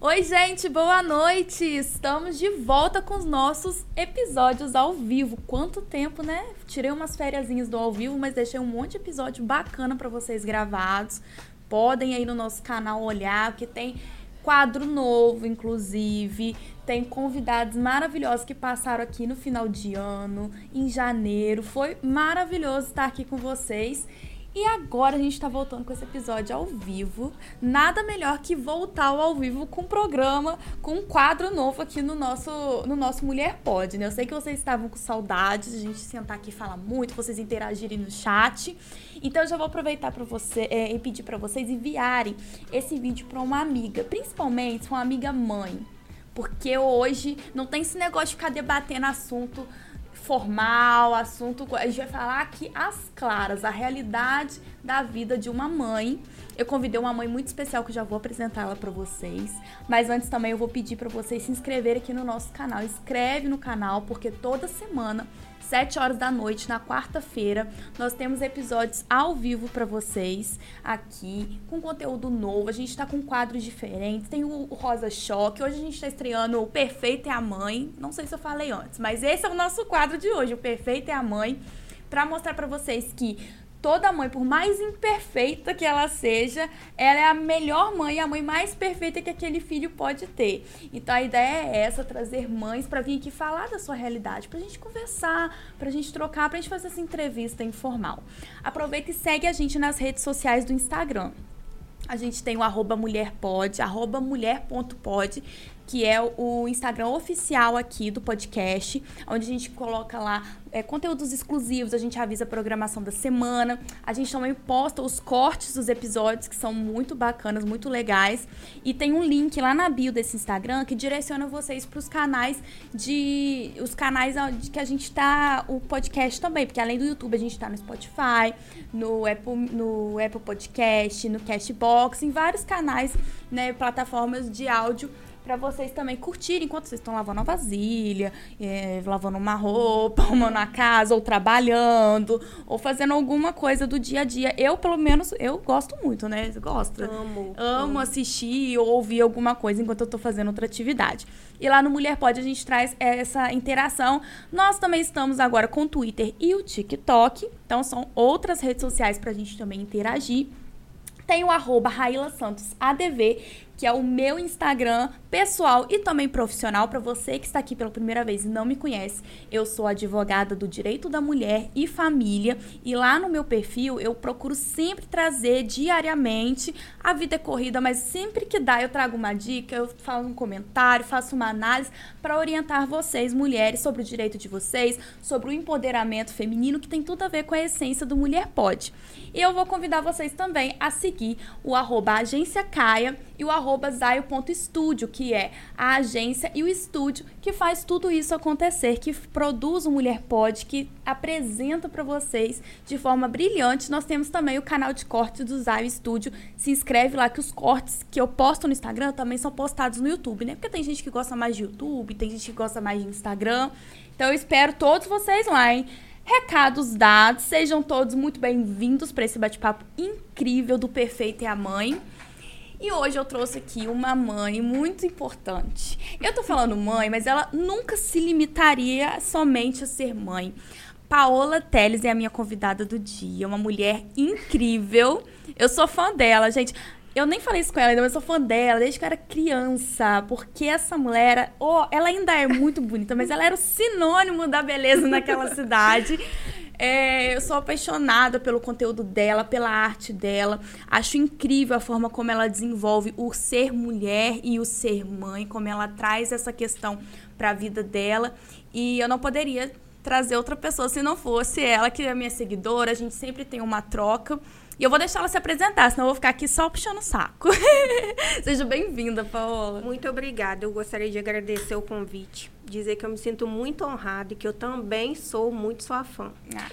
Oi, gente, boa noite! Estamos de volta com os nossos episódios ao vivo. Quanto tempo, né? Tirei umas férias do ao vivo, mas deixei um monte de episódio bacana para vocês gravados. Podem aí no nosso canal olhar, que tem quadro novo, inclusive. Tem convidados maravilhosos que passaram aqui no final de ano, em janeiro. Foi maravilhoso estar aqui com vocês. E agora a gente está voltando com esse episódio ao vivo. Nada melhor que voltar ao vivo com um programa, com um quadro novo aqui no nosso, no nosso Mulher Pode, né? Eu sei que vocês estavam com saudades de a gente sentar aqui e falar muito, vocês interagirem no chat. Então eu já vou aproveitar para você é, e pedir para vocês enviarem esse vídeo para uma amiga, principalmente uma amiga mãe. Porque hoje não tem esse negócio de ficar debatendo assunto formal, assunto. A gente vai falar aqui as claras, a realidade da vida de uma mãe. Eu convidei uma mãe muito especial que eu já vou apresentar ela para vocês. Mas antes também eu vou pedir para vocês se inscreverem aqui no nosso canal. Inscreve no canal porque toda semana 7 horas da noite, na quarta-feira, nós temos episódios ao vivo para vocês aqui, com conteúdo novo. A gente tá com quadros diferentes, tem o Rosa Choque. Hoje a gente tá estreando o Perfeito é a Mãe. Não sei se eu falei antes, mas esse é o nosso quadro de hoje, o Perfeito é a Mãe, para mostrar para vocês que toda mãe, por mais imperfeita que ela seja, ela é a melhor mãe, a mãe mais perfeita que aquele filho pode ter. Então a ideia é essa, trazer mães para vir aqui falar da sua realidade, pra gente conversar, pra gente trocar, pra gente fazer essa entrevista informal. Aproveita e segue a gente nas redes sociais do Instagram. A gente tem o arroba mulherpod, arroba mulher.pod que é o Instagram oficial aqui do podcast, onde a gente coloca lá é, conteúdos exclusivos, a gente avisa a programação da semana, a gente também posta os cortes dos episódios, que são muito bacanas, muito legais. E tem um link lá na bio desse Instagram que direciona vocês para os canais de. os canais de que a gente tá. o podcast também, porque além do YouTube, a gente está no Spotify, no Apple, no Apple Podcast, no Cashbox, em vários canais, né, plataformas de áudio para vocês também curtirem enquanto vocês estão lavando a vasilha, é, lavando uma roupa, arrumando a casa, ou trabalhando, ou fazendo alguma coisa do dia a dia. Eu, pelo menos, eu gosto muito, né? Gosta? Amo. Amo assistir ou ouvir alguma coisa enquanto eu tô fazendo outra atividade. E lá no Mulher Pode a gente traz essa interação. Nós também estamos agora com o Twitter e o TikTok. Então são outras redes sociais pra gente também interagir. Tem o arroba Raila Santos ADV, que é o meu Instagram pessoal e também profissional. Para você que está aqui pela primeira vez e não me conhece, eu sou advogada do direito da mulher e família. E lá no meu perfil eu procuro sempre trazer diariamente. A vida é corrida, mas sempre que dá eu trago uma dica, eu falo um comentário, faço uma análise para orientar vocês, mulheres, sobre o direito de vocês, sobre o empoderamento feminino, que tem tudo a ver com a essência do Mulher Pode. E eu vou convidar vocês também a seguir o arroba agência Caia e o arroba que é a agência e o estúdio que faz tudo isso acontecer, que produz o Mulher Pod, que apresenta para vocês de forma brilhante. Nós temos também o canal de cortes do Zaio Estúdio. Se inscreve lá que os cortes que eu posto no Instagram também são postados no YouTube, né? Porque tem gente que gosta mais de YouTube, tem gente que gosta mais de Instagram. Então eu espero todos vocês lá, hein? Recados dados, sejam todos muito bem-vindos para esse bate-papo incrível do Perfeito e a Mãe. E hoje eu trouxe aqui uma mãe muito importante. Eu tô falando mãe, mas ela nunca se limitaria somente a ser mãe. Paola Teles é a minha convidada do dia, uma mulher incrível. Eu sou fã dela, gente. Eu nem falei isso com ela ainda, mas eu sou fã dela desde que eu era criança. Porque essa mulher, oh, ela ainda é muito bonita, mas ela era o sinônimo da beleza naquela cidade. É, eu sou apaixonada pelo conteúdo dela, pela arte dela. Acho incrível a forma como ela desenvolve o ser mulher e o ser mãe, como ela traz essa questão para a vida dela. E eu não poderia trazer outra pessoa se não fosse ela, que é minha seguidora. A gente sempre tem uma troca. E eu vou deixar ela se apresentar, senão eu vou ficar aqui só puxando o saco. Seja bem-vinda, Paola. Muito obrigada. Eu gostaria de agradecer o convite, dizer que eu me sinto muito honrada e que eu também sou muito sua fã. Ah.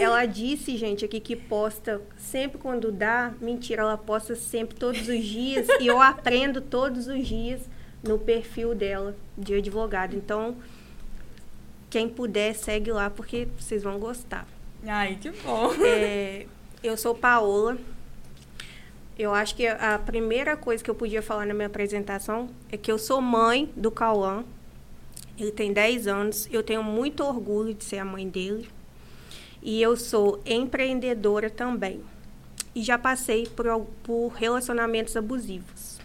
Ela disse, gente, aqui que posta sempre quando dá. Mentira, ela posta sempre todos os dias e eu aprendo todos os dias no perfil dela de advogado. Então, quem puder, segue lá porque vocês vão gostar. Ai, que bom. É, eu sou Paola. Eu acho que a primeira coisa que eu podia falar na minha apresentação é que eu sou mãe do Cauã. Ele tem 10 anos. Eu tenho muito orgulho de ser a mãe dele. E eu sou empreendedora também. E já passei por, por relacionamentos abusivos.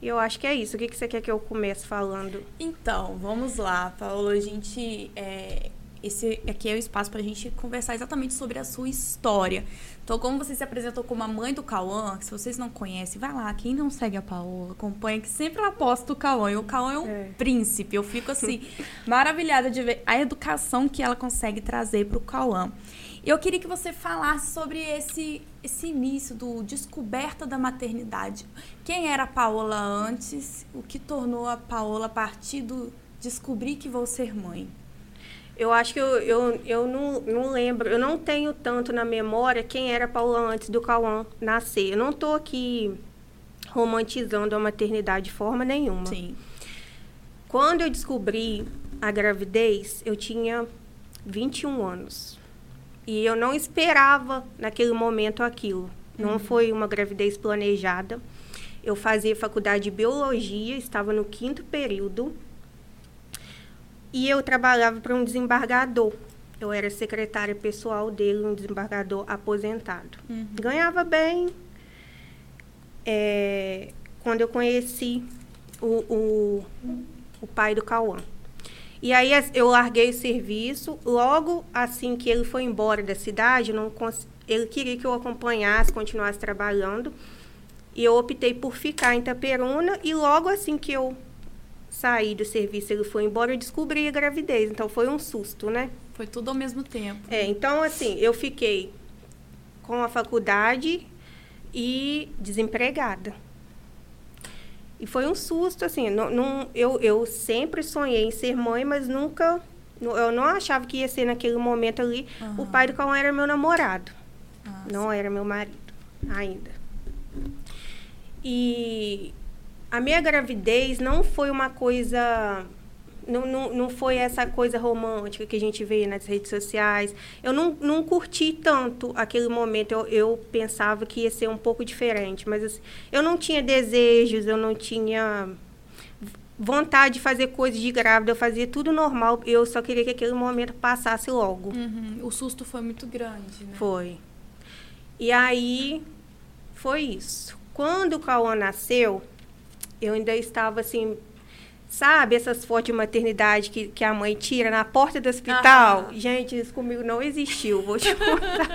E eu acho que é isso. O que, que você quer que eu comece falando? Então, vamos lá, Paulo. A gente. É, esse aqui é o espaço para a gente conversar exatamente sobre a sua história. Então, como você se apresentou como a mãe do Cauã, se vocês não conhecem, vai lá. Quem não segue a Paola, acompanha, que sempre ela posta o Cauã. E o Cauã é um é. príncipe. Eu fico, assim, maravilhada de ver a educação que ela consegue trazer para o Cauã. Eu queria que você falasse sobre esse, esse início do descoberta da maternidade. Quem era a Paola antes? O que tornou a Paola a partir do descobrir que vou ser mãe? Eu acho que eu, eu, eu não, não lembro, eu não tenho tanto na memória quem era Paula antes do Cauã nascer. Eu não estou aqui romantizando a maternidade de forma nenhuma. Sim. Quando eu descobri a gravidez, eu tinha 21 anos. E eu não esperava naquele momento aquilo. Não uhum. foi uma gravidez planejada. Eu fazia faculdade de biologia, estava no quinto período e eu trabalhava para um desembargador. Eu era secretária pessoal dele, um desembargador aposentado. Uhum. Ganhava bem. É, quando eu conheci o, o, o pai do Cauã. E aí eu larguei o serviço. Logo assim que ele foi embora da cidade, não ele queria que eu acompanhasse, continuasse trabalhando. E eu optei por ficar em Itaperuna. E logo assim que eu saí do serviço, ele foi embora, eu descobri a gravidez. Então foi um susto, né? Foi tudo ao mesmo tempo. É, então assim, eu fiquei com a faculdade e desempregada. E foi um susto, assim, não, não, eu, eu sempre sonhei em ser mãe, mas nunca, eu não achava que ia ser naquele momento ali. Uhum. O pai do Cauã era meu namorado, ah, não era meu marido ainda. E a minha gravidez não foi uma coisa. Não, não, não foi essa coisa romântica que a gente vê nas redes sociais. Eu não, não curti tanto aquele momento. Eu, eu pensava que ia ser um pouco diferente. Mas assim, eu não tinha desejos, eu não tinha vontade de fazer coisas de grávida. Eu fazia tudo normal. Eu só queria que aquele momento passasse logo. Uhum. O susto foi muito grande, né? Foi. E aí, foi isso. Quando o Cauã nasceu, eu ainda estava assim, sabe, essas fotos de maternidade que, que a mãe tira na porta do hospital? Gente, isso comigo não existiu, vou te contar.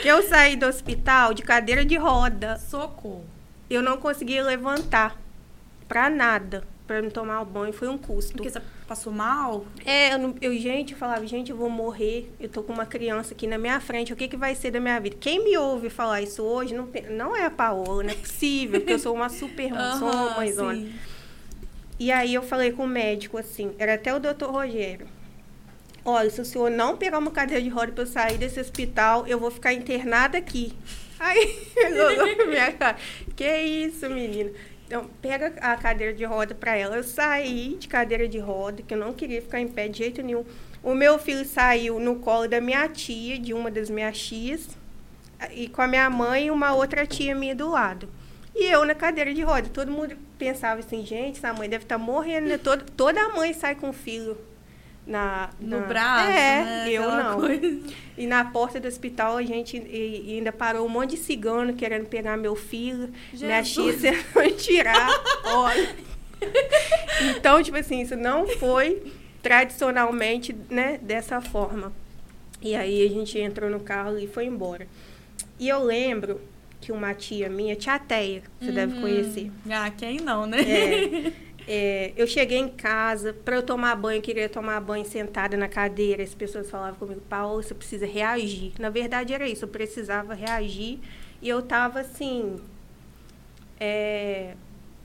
que eu saí do hospital de cadeira de roda. Socorro. Eu não conseguia levantar para nada. Para me tomar o banho foi um custo. Porque você passou mal? É, eu, eu, gente, eu falava, gente, eu vou morrer. Eu tô com uma criança aqui na minha frente. O que, que vai ser da minha vida? Quem me ouve falar isso hoje não, não é a Paola, não é possível, porque eu sou uma super mãe, sou uma mãezona. E aí eu falei com o médico assim, era até o doutor Rogério. Olha, se o senhor não pegar uma cadeira de roda para eu sair desse hospital, eu vou ficar internada aqui. Aí, minha cara. Que isso, menina? Então, pega a cadeira de roda para ela. Eu saí de cadeira de roda, que eu não queria ficar em pé de jeito nenhum. O meu filho saiu no colo da minha tia, de uma das minhas tias, e com a minha mãe e uma outra tia minha do lado. E eu na cadeira de roda. Todo mundo pensava assim, gente, essa mãe deve estar tá morrendo. Né? Toda, toda mãe sai com o filho na, no na... braço, é, né? eu não. Coisa. E na porta do hospital a gente e, e ainda parou um monte de cigano querendo pegar meu filho. Jesus. Minha tia foi tirar. Olha. Então, tipo assim, isso não foi tradicionalmente, né, dessa forma. E aí a gente entrou no carro e foi embora. E eu lembro que uma tia minha, tia Teia, você uhum. deve conhecer. Ah, quem não, né? É. É, eu cheguei em casa, para eu tomar banho, eu queria tomar banho sentada na cadeira. As pessoas falavam comigo, Paulo, você precisa reagir. Na verdade, era isso, eu precisava reagir. E eu tava assim. É,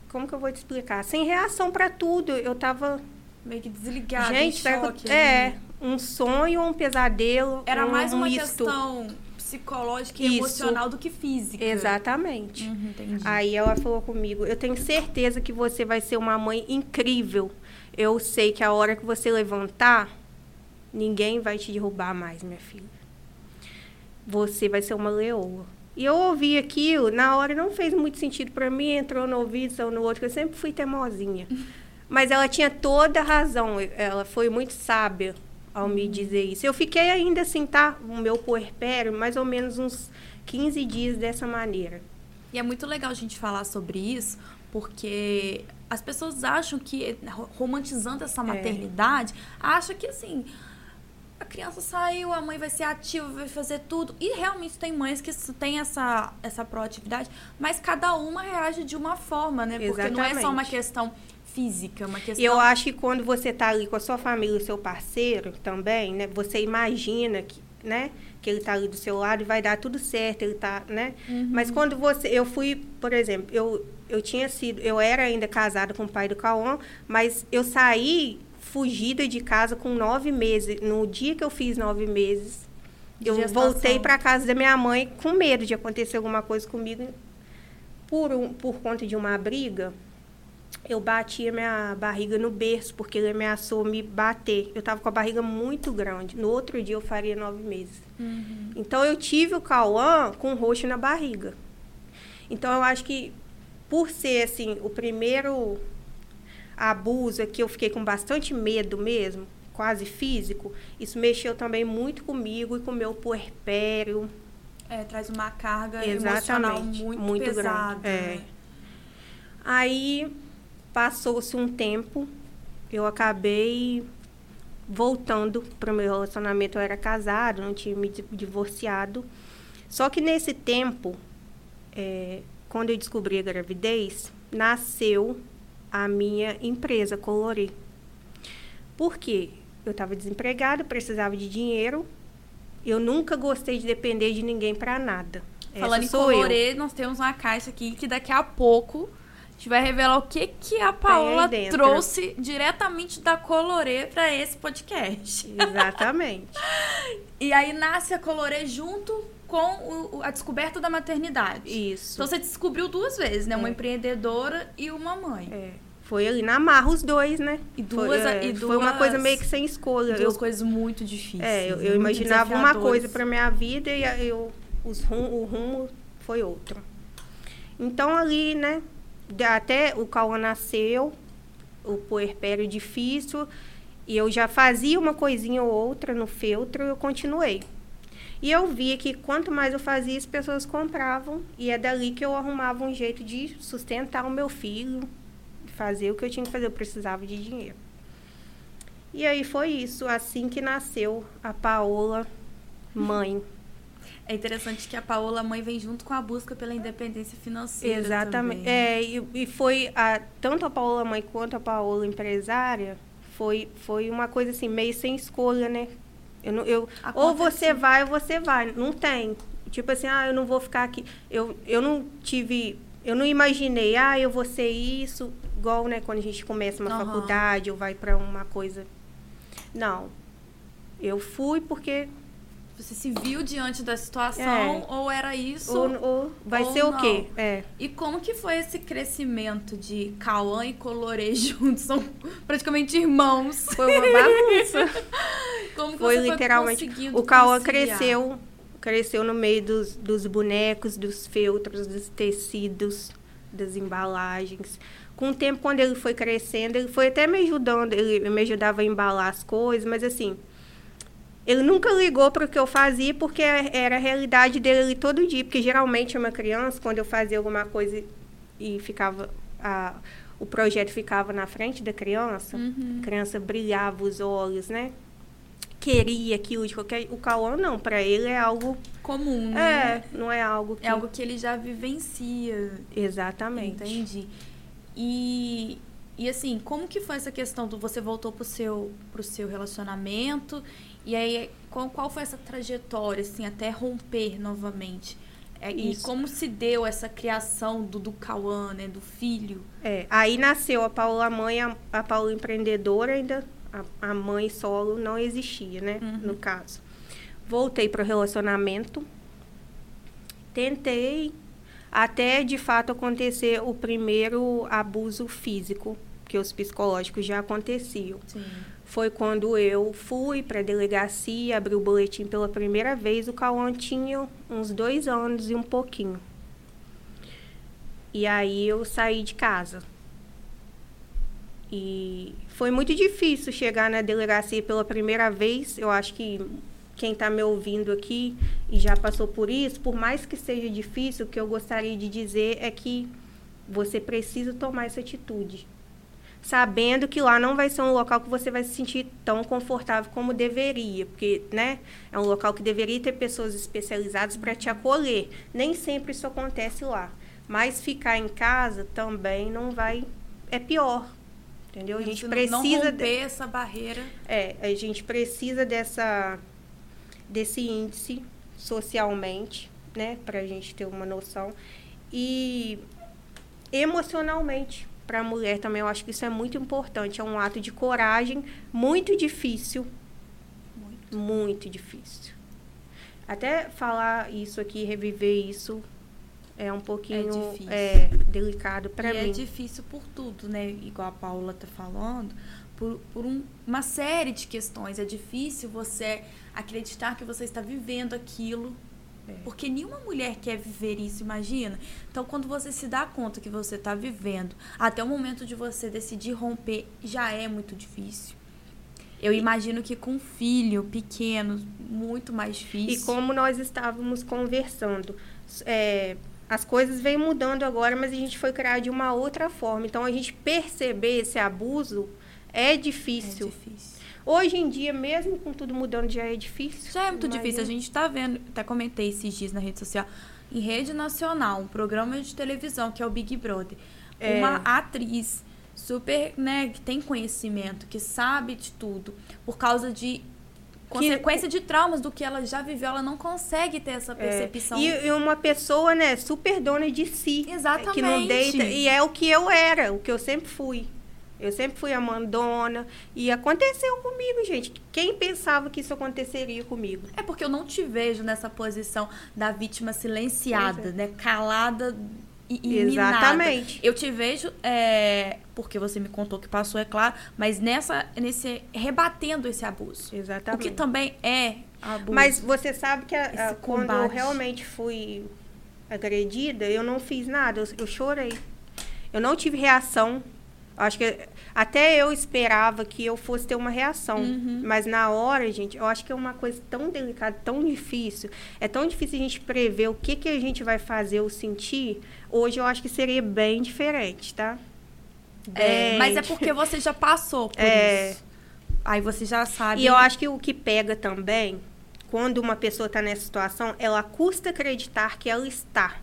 como que eu vou te explicar? Sem reação para tudo. Eu tava. Meio que desligada. Gente, choque, é, né? um sonho, um pesadelo. Era um, mais uma misto. questão psicológica e Isso. emocional do que física. Exatamente. Uhum, Aí ela falou comigo: Eu tenho certeza que você vai ser uma mãe incrível. Eu sei que a hora que você levantar, ninguém vai te derrubar mais, minha filha. Você vai ser uma leoa. E eu ouvi aquilo, na hora não fez muito sentido para mim, entrou no ouvido, saiu no outro, eu sempre fui teimosinha. Mas ela tinha toda a razão, ela foi muito sábia ao me dizer isso. Eu fiquei ainda assim, tá? O meu puerpério, mais ou menos uns 15 dias dessa maneira. E é muito legal a gente falar sobre isso, porque as pessoas acham que, romantizando essa é. maternidade, é. acham que assim a criança saiu, a mãe vai ser ativa, vai fazer tudo. E realmente tem mães que têm essa, essa proatividade, mas cada uma reage de uma forma, né? Porque Exatamente. não é só uma questão física, uma questão. Eu acho que quando você está ali com a sua família, o seu parceiro também, né? Você imagina que, né? Que ele está ali do seu lado e vai dar tudo certo, ele tá, né? Uhum. Mas quando você, eu fui, por exemplo, eu eu tinha sido, eu era ainda casada com o pai do Cauã, mas eu saí fugida de casa com nove meses. No dia que eu fiz nove meses, eu gestação. voltei para casa da minha mãe com medo de acontecer alguma coisa comigo por, um, por conta de uma briga. Eu bati a minha barriga no berço, porque ele ameaçou me bater. Eu estava com a barriga muito grande. No outro dia eu faria nove meses. Uhum. Então eu tive o Cauã com roxo na barriga. Então eu acho que por ser assim o primeiro abuso que eu fiquei com bastante medo mesmo, quase físico, isso mexeu também muito comigo e com o meu puerpério. É, traz uma carga Exatamente, emocional muito, muito pesada. Grande. É. Né? Aí passou-se um tempo, eu acabei voltando para o meu relacionamento. Eu era casado, não tinha me divorciado. Só que nesse tempo, é, quando eu descobri a gravidez, nasceu a minha empresa, Colori. Por quê? Eu estava desempregada, precisava de dinheiro. Eu nunca gostei de depender de ninguém para nada. Falando Essa em Colorê, nós temos uma caixa aqui que daqui a pouco gente vai revelar o que, que a Paola trouxe diretamente da Colorê para esse podcast. Exatamente. e aí nasce a Colorê junto com o, a descoberta da maternidade. Isso. Então você descobriu duas vezes, né? É. Uma empreendedora e uma mãe. É. Foi ali na marra os dois, né? E duas, foi, é, e duas, foi uma coisa meio que sem escolha. Duas eu, coisas muito difíceis. É, eu, eu imaginava uma coisa para minha vida e eu, os rum, o rumo foi outro. Então ali, né? Até o Cauã nasceu, o puerpério difícil, e eu já fazia uma coisinha ou outra no feltro eu continuei. E eu via que quanto mais eu fazia, as pessoas compravam. E é dali que eu arrumava um jeito de sustentar o meu filho, fazer o que eu tinha que fazer. Eu precisava de dinheiro. E aí foi isso, assim que nasceu a Paola mãe. É interessante que a Paola mãe vem junto com a busca pela independência financeira. Exatamente. Também. É, e, e foi a, tanto a Paola mãe quanto a Paola empresária, foi, foi uma coisa assim, meio sem escolha, né? Eu, não, eu ou você vai ou você vai. Não tem. Tipo assim, ah, eu não vou ficar aqui. Eu, eu não tive. Eu não imaginei, ah, eu vou ser isso. Igual, né, quando a gente começa uma uhum. faculdade ou vai para uma coisa. Não. Eu fui porque você se viu diante da situação é. ou era isso? Ou, ou vai ou ser não. o quê? É. E como que foi esse crescimento de Cauã e Colorê juntos? São praticamente irmãos. Foi uma bagunça. como que foi você literalmente. Foi o Cauã cresceu, cresceu no meio dos, dos bonecos, dos feltros, dos tecidos, das embalagens com o tempo, quando ele foi crescendo, ele foi até me ajudando, ele me ajudava a embalar as coisas, mas assim, ele nunca ligou para o que eu fazia porque era a realidade dele todo dia. Porque geralmente uma criança, quando eu fazia alguma coisa e ficava. A, o projeto ficava na frente da criança, uhum. a criança brilhava os olhos, né? Queria aquilo de qualquer. O Cauã não, para ele é algo. Comum, né? É, não é algo que. É algo que ele já vivencia. Exatamente. Entendi. E, e assim, como que foi essa questão do você voltou pro seu, pro seu relacionamento e aí, qual, qual foi essa trajetória, assim, até romper novamente? É, e como se deu essa criação do, do Cauã, né, do filho? É, aí nasceu a Paula mãe, a, a Paula empreendedora, ainda a, a mãe solo não existia, né, uhum. no caso. Voltei para o relacionamento, tentei até de fato acontecer o primeiro abuso físico porque os psicológicos já aconteciam. Sim. Foi quando eu fui para a delegacia, abri o boletim pela primeira vez. O Cauã tinha uns dois anos e um pouquinho. E aí eu saí de casa. E foi muito difícil chegar na delegacia pela primeira vez. Eu acho que quem está me ouvindo aqui e já passou por isso, por mais que seja difícil, o que eu gostaria de dizer é que você precisa tomar essa atitude. Sabendo que lá não vai ser um local que você vai se sentir tão confortável como deveria, porque né, é um local que deveria ter pessoas especializadas para te acolher. Nem sempre isso acontece lá. Mas ficar em casa também não vai. É pior. Entendeu? A gente precisa. Não romper de... essa barreira. É, a gente precisa dessa, desse índice socialmente, né? Para a gente ter uma noção. E emocionalmente para a mulher também eu acho que isso é muito importante é um ato de coragem muito difícil. Muito, muito difícil. Até falar isso aqui reviver isso é um pouquinho é, é delicado para mim é difícil por tudo né? Igual a Paula tá falando por, por um, uma série de questões. É difícil você acreditar que você está vivendo aquilo é. Porque nenhuma mulher quer viver isso, imagina. Então, quando você se dá conta que você está vivendo, até o momento de você decidir romper, já é muito difícil. Eu imagino que com um filho pequeno, muito mais difícil. E como nós estávamos conversando, é, as coisas vêm mudando agora, mas a gente foi criar de uma outra forma. Então, a gente perceber esse abuso é difícil. É difícil. Hoje em dia, mesmo com tudo mudando, já é difícil. Já é muito difícil. A gente está vendo, até comentei esses dias na rede social, em rede nacional, um programa de televisão que é o Big Brother. É. Uma atriz super, né, que tem conhecimento, que sabe de tudo, por causa de consequência que, de traumas do que ela já viveu, ela não consegue ter essa é. percepção. É. E, e, uma pessoa, né, super dona de si. Exatamente. Que não deita. E é o que eu era, o que eu sempre fui. Eu sempre fui a mandona. E aconteceu comigo, gente. Quem pensava que isso aconteceria comigo? É porque eu não te vejo nessa posição da vítima silenciada, é. né? Calada e, Exatamente. Eu te vejo, é, porque você me contou que passou, é claro, mas nessa, nesse rebatendo esse abuso. Exatamente. O que também é abuso. Mas você sabe que a, a, quando eu realmente fui agredida, eu não fiz nada, eu, eu chorei. Eu não tive reação. Acho que até eu esperava que eu fosse ter uma reação. Uhum. Mas na hora, gente, eu acho que é uma coisa tão delicada, tão difícil. É tão difícil a gente prever o que, que a gente vai fazer ou sentir. Hoje eu acho que seria bem diferente, tá? É, mas é porque você já passou por é... isso. Aí você já sabe. E eu acho que o que pega também, quando uma pessoa está nessa situação, ela custa acreditar que ela está.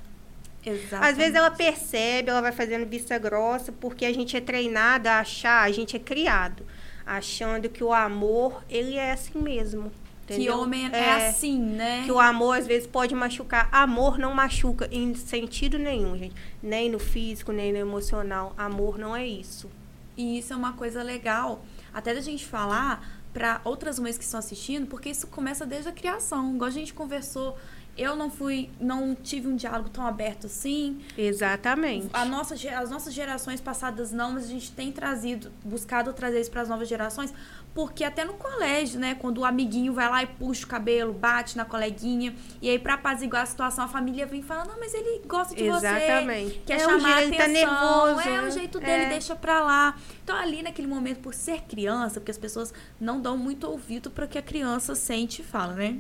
Exatamente. Às vezes ela percebe, ela vai fazendo vista grossa, porque a gente é treinado a achar, a gente é criado achando que o amor, ele é assim mesmo. Entendeu? Que homem é, é, assim, né? Que o amor às vezes pode machucar. Amor não machuca em sentido nenhum, gente. Nem no físico, nem no emocional. Amor não é isso. E isso é uma coisa legal, até da gente falar para outras mães que estão assistindo, porque isso começa desde a criação. Igual a gente conversou eu não fui, não tive um diálogo tão aberto assim. Exatamente. A nossa, as nossas gerações passadas não, mas a gente tem trazido, buscado trazer isso para as novas gerações, porque até no colégio, né, quando o amiguinho vai lá e puxa o cabelo, bate na coleguinha, e aí para apaziguar a situação, a família vem falando: "Não, mas ele gosta de Exatamente. você". Quer é chamar a tá atenção, tá nervoso, é né? o jeito dele, é. deixa pra lá. Então ali naquele momento por ser criança, porque as pessoas não dão muito ouvido para o que a criança sente e fala, né?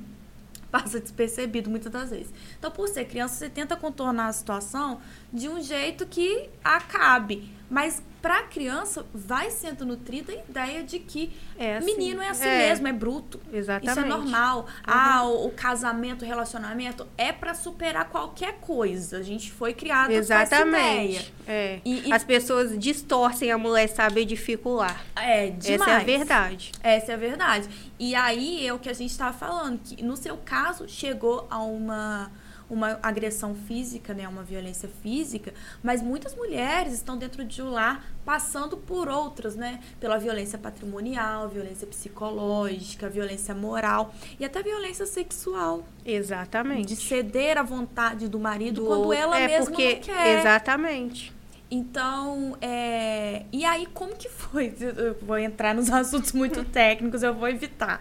Passa despercebido muitas das vezes. Então, por ser criança, você tenta contornar a situação de um jeito que acabe. Mas para a criança vai sendo nutrida a ideia de que é assim, menino é assim é. mesmo, é bruto. Exatamente. Isso é normal. Uhum. Ah, o, o, casamento, o relacionamento é para superar qualquer coisa. A gente foi criado Exatamente. com essa ideia. É. E, e... As pessoas distorcem a mulher saber dificular. É, demais. Essa é a verdade. Essa é a verdade. E aí é o que a gente estava falando, que no seu caso chegou a uma uma agressão física, né, uma violência física, mas muitas mulheres estão dentro de um lar passando por outras, né, pela violência patrimonial, violência psicológica, violência moral e até violência sexual. Exatamente. De ceder à vontade do marido do quando ela é mesma porque, não quer. Exatamente. Então, é... e aí como que foi? Eu vou entrar nos assuntos muito técnicos, eu vou evitar.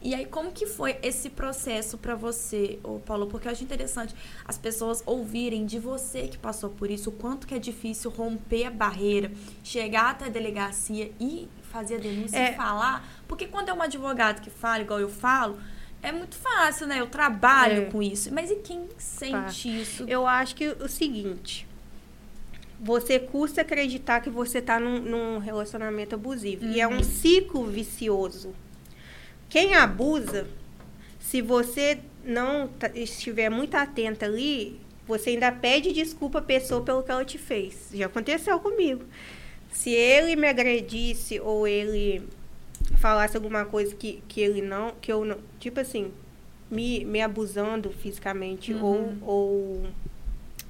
E aí, como que foi esse processo para você, ô Paulo? Porque eu acho interessante as pessoas ouvirem de você que passou por isso, o quanto que é difícil romper a barreira, chegar até a delegacia e fazer a denúncia é. e falar. Porque quando é um advogado que fala, igual eu falo, é muito fácil, né? Eu trabalho é. com isso. Mas e quem sente isso? Eu acho que o seguinte. Você custa acreditar que você está num, num, relacionamento abusivo. Uhum. E é um uhum. ciclo vicioso. Quem abusa, se você não tá, estiver muito atenta ali, você ainda pede desculpa à pessoa pelo que ela te fez. Já aconteceu comigo. Se ele me agredisse ou ele falasse alguma coisa que, que ele não, que eu não, tipo assim, me, me abusando fisicamente uhum. ou, ou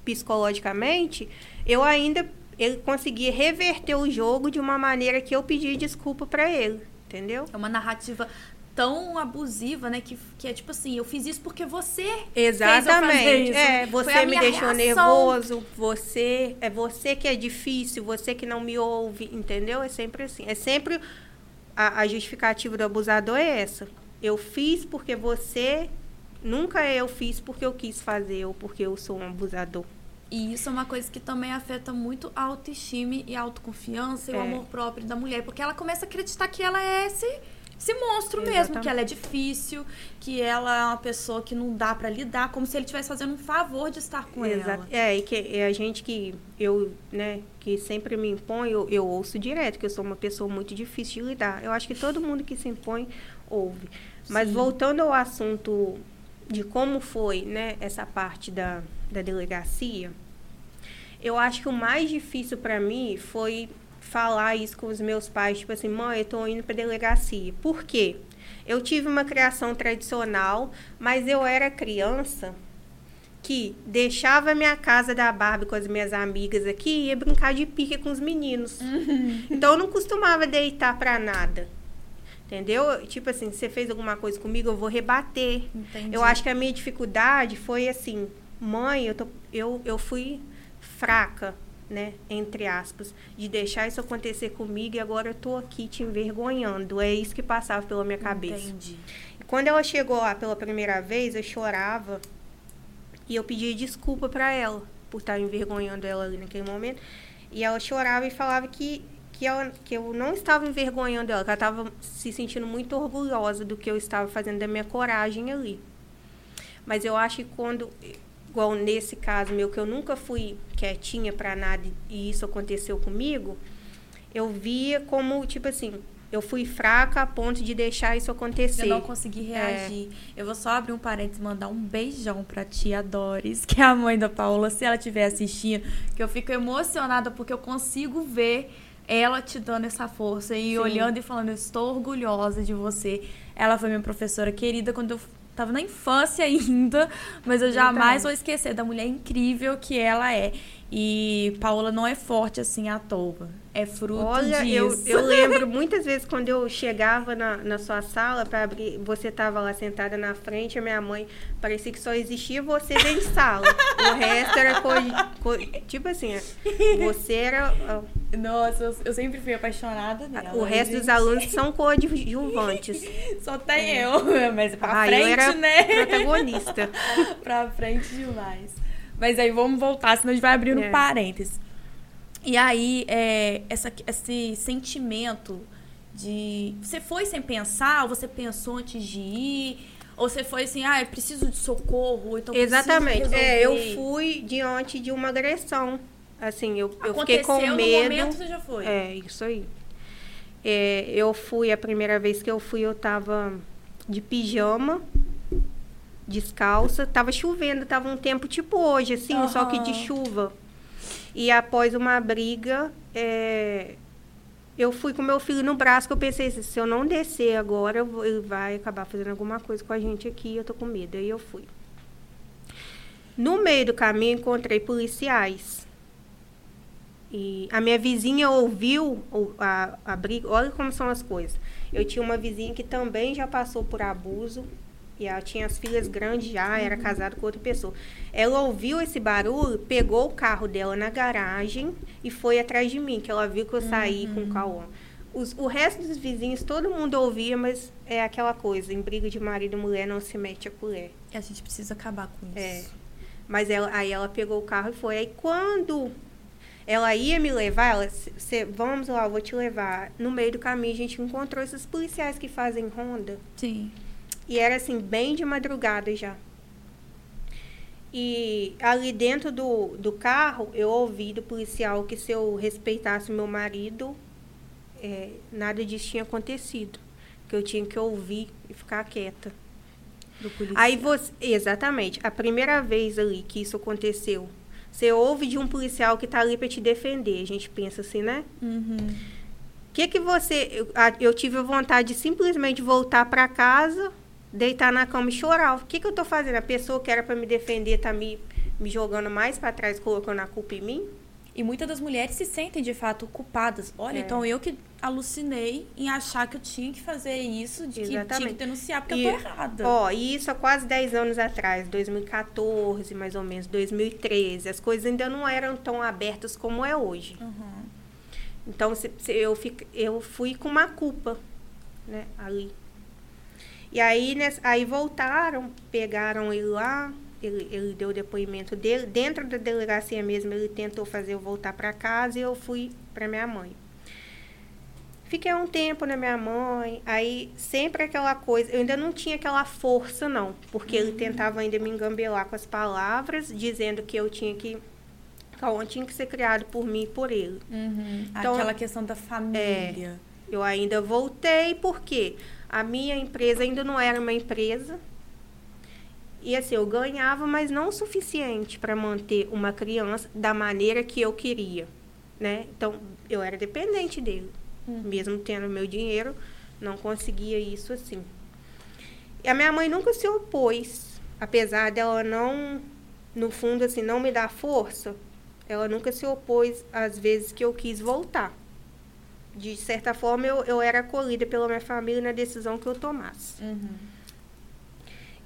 psicologicamente, eu ainda ele conseguia reverter o jogo de uma maneira que eu pedi desculpa para ele, entendeu? É uma narrativa tão abusiva, né? Que, que é tipo assim, eu fiz isso porque você Exatamente. É, você me deixou reação. nervoso, você é você que é difícil, você que não me ouve, entendeu? É sempre assim. É sempre a, a justificativa do abusador é essa. Eu fiz porque você nunca eu fiz porque eu quis fazer ou porque eu sou um abusador. E isso é uma coisa que também afeta muito a autoestima e a autoconfiança e é. o amor próprio da mulher, porque ela começa a acreditar que ela é esse esse monstro Exatamente. mesmo, que ela é difícil, que ela é uma pessoa que não dá para lidar, como se ele estivesse fazendo um favor de estar com Exato. ela. É, e que é a gente que eu, né, que sempre me impõe, eu, eu ouço direto, que eu sou uma pessoa muito difícil de lidar. Eu acho que todo mundo que se impõe ouve. Mas Sim. voltando ao assunto de como foi, né, essa parte da, da delegacia, eu acho que o mais difícil para mim foi falar isso com os meus pais, tipo assim, mãe, eu tô indo pra delegacia. Por quê? Eu tive uma criação tradicional, mas eu era criança que deixava minha casa da Barbie com as minhas amigas aqui e ia brincar de pique com os meninos. Uhum. Então eu não costumava deitar para nada. Entendeu? Tipo assim, você fez alguma coisa comigo, eu vou rebater. Entendi. Eu acho que a minha dificuldade foi assim, mãe, eu, tô, eu, eu fui fraca né, entre aspas, de deixar isso acontecer comigo e agora eu tô aqui te envergonhando. É isso que passava pela minha cabeça. Entendi. E quando ela chegou lá pela primeira vez, eu chorava e eu pedia desculpa para ela por estar envergonhando ela ali naquele momento. E ela chorava e falava que que, ela, que eu não estava envergonhando ela, que ela estava se sentindo muito orgulhosa do que eu estava fazendo, da minha coragem ali. Mas eu acho que quando igual nesse caso meu, que eu nunca fui quietinha para nada e isso aconteceu comigo, eu via como, tipo assim, eu fui fraca a ponto de deixar isso acontecer. Eu não consegui reagir. É. Eu vou só abrir um parênteses e mandar um beijão pra tia Doris, que é a mãe da Paula, se ela estiver assistindo, que eu fico emocionada porque eu consigo ver ela te dando essa força e Sim. olhando e falando, eu estou orgulhosa de você. Ela foi minha professora querida quando eu tava na infância ainda, mas eu jamais vou esquecer da mulher incrível que ela é. E Paola não é forte assim à toa. É fruto Olha, disso. Eu, eu lembro muitas vezes quando eu chegava na, na sua sala para abrir, você tava lá sentada na frente, a minha mãe parecia que só existia você dentro de sala. o resto era co, co, tipo assim, você era Nossa, eu, eu, sempre fui apaixonada dela. O resto gente. dos alunos são coadjuvantes. Só tem é. eu, mas pra ah, frente, eu era né? Protagonista. pra frente demais. Mas aí vamos voltar, senão a gente vai abrir um é. parênteses. E aí, é, essa, esse sentimento de. Você foi sem pensar, ou você pensou antes de ir? Ou você foi assim, ah, eu preciso de socorro, então Exatamente. É, eu fui diante de uma agressão. Assim, eu, eu fiquei com medo. No momento você já foi. É, isso aí. É, eu fui, a primeira vez que eu fui, eu tava de pijama descalça. Tava chovendo, tava um tempo tipo hoje, assim, uhum. só que de chuva. E após uma briga, é, eu fui com meu filho no braço, que eu pensei, se eu não descer agora, ele vai acabar fazendo alguma coisa com a gente aqui, eu tô com medo. Aí eu fui. No meio do caminho, encontrei policiais. E a minha vizinha ouviu a, a briga. Olha como são as coisas. Eu tinha uma vizinha que também já passou por abuso E ela tinha as filhas grandes já, era casada com outra pessoa. Ela ouviu esse barulho, pegou o carro dela na garagem e foi atrás de mim, que ela viu que eu saí uhum. com o uhum. Cauã. Os, o resto dos vizinhos, todo mundo ouvia, mas é aquela coisa, em briga de marido e mulher não se mete a colher. E a gente precisa acabar com isso. É. Mas ela, aí ela pegou o carro e foi. Aí quando ela ia me levar, ela, cê, vamos lá, eu vou te levar. No meio do caminho a gente encontrou esses policiais que fazem ronda. Sim. E era assim, bem de madrugada já. E ali dentro do, do carro, eu ouvi do policial que se eu respeitasse meu marido, é, nada disso tinha acontecido. Que eu tinha que ouvir e ficar quieta. Do policial. Aí você. Exatamente. A primeira vez ali que isso aconteceu, você ouve de um policial que está ali para te defender. A gente pensa assim, né? Uhum. O que que você. Eu, eu tive a vontade de simplesmente voltar para casa deitar na cama e chorar. O que, que eu tô fazendo? A pessoa que era para me defender tá me, me jogando mais para trás, colocando a culpa em mim? E muitas das mulheres se sentem de fato culpadas. Olha, é. então eu que alucinei em achar que eu tinha que fazer isso, de que Exatamente. tinha que denunciar porque e, eu tô errada. Ó, e isso há quase 10 anos atrás, 2014, mais ou menos, 2013. As coisas ainda não eram tão abertas como é hoje. Uhum. Então, se, se eu, fico, eu fui com uma culpa, né, ali. E aí, nessa, aí voltaram, pegaram ele lá, ele, ele deu o depoimento dele. Dentro da delegacia mesmo, ele tentou fazer eu voltar para casa e eu fui para minha mãe. Fiquei um tempo na minha mãe, aí sempre aquela coisa, eu ainda não tinha aquela força não, porque uhum. ele tentava ainda me engambelar com as palavras, dizendo que eu tinha que Cauã tinha que ser criado por mim e por ele. Uhum. Então, aquela questão da família. É, eu ainda voltei, por quê? A minha empresa ainda não era uma empresa. E assim, eu ganhava, mas não o suficiente para manter uma criança da maneira que eu queria, né? Então, eu era dependente dele. Hum. Mesmo tendo meu dinheiro, não conseguia isso assim. E a minha mãe nunca se opôs, apesar dela não, no fundo, assim, não me dar força, ela nunca se opôs às vezes que eu quis voltar de certa forma, eu, eu era acolhida pela minha família na decisão que eu tomasse. Uhum.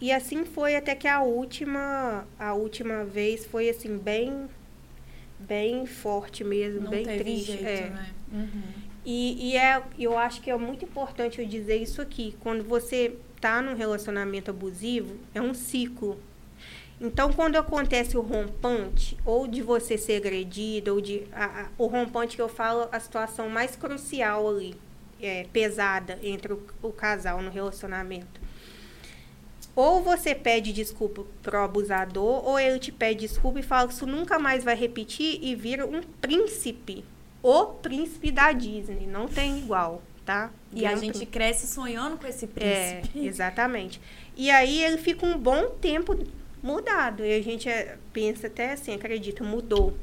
E assim foi até que a última, a última vez foi assim, bem, bem forte mesmo, Não bem triste. Jeito, é. Né? Uhum. E, e é, eu acho que é muito importante eu dizer isso aqui. Quando você está num relacionamento abusivo, é um ciclo. Então, quando acontece o rompante, ou de você ser agredida, ou de. A, a, o rompante que eu falo, a situação mais crucial ali, é, pesada entre o, o casal no relacionamento. Ou você pede desculpa pro abusador, ou ele te pede desculpa e fala que isso nunca mais vai repetir e vira um príncipe. O príncipe da Disney. Não tem igual, tá? E a gente cresce sonhando com esse é, príncipe. É, exatamente. E aí ele fica um bom tempo mudado. E a gente é, pensa até assim, acredita, mudou.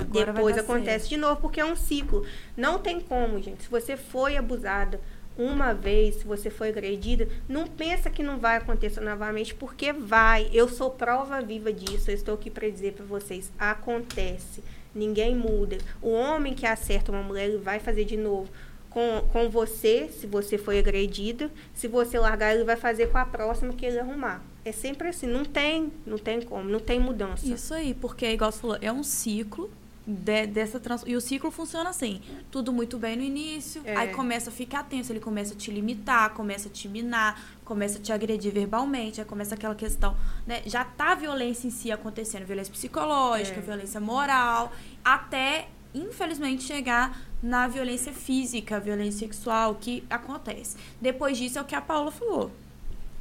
Agora Depois acontece certo. de novo, porque é um ciclo. Não tem como, gente. Se você foi abusada uma vez, se você foi agredida, não pensa que não vai acontecer novamente, porque vai. Eu sou prova viva disso. Eu estou aqui para dizer para vocês, acontece. Ninguém muda. O homem que acerta uma mulher, ele vai fazer de novo com, com você, se você foi agredida. Se você largar, ele vai fazer com a próxima que ele arrumar. É sempre assim, não tem, não tem como, não tem mudança. Isso aí, porque, igual você falou, é um ciclo de, dessa trans... E o ciclo funciona assim: tudo muito bem no início, é. aí começa a ficar tenso, ele começa a te limitar, começa a te minar, começa a te agredir verbalmente, aí começa aquela questão, né? Já tá a violência em si acontecendo, violência psicológica, é. violência moral, até infelizmente chegar na violência física, violência sexual que acontece. Depois disso é o que a Paula falou.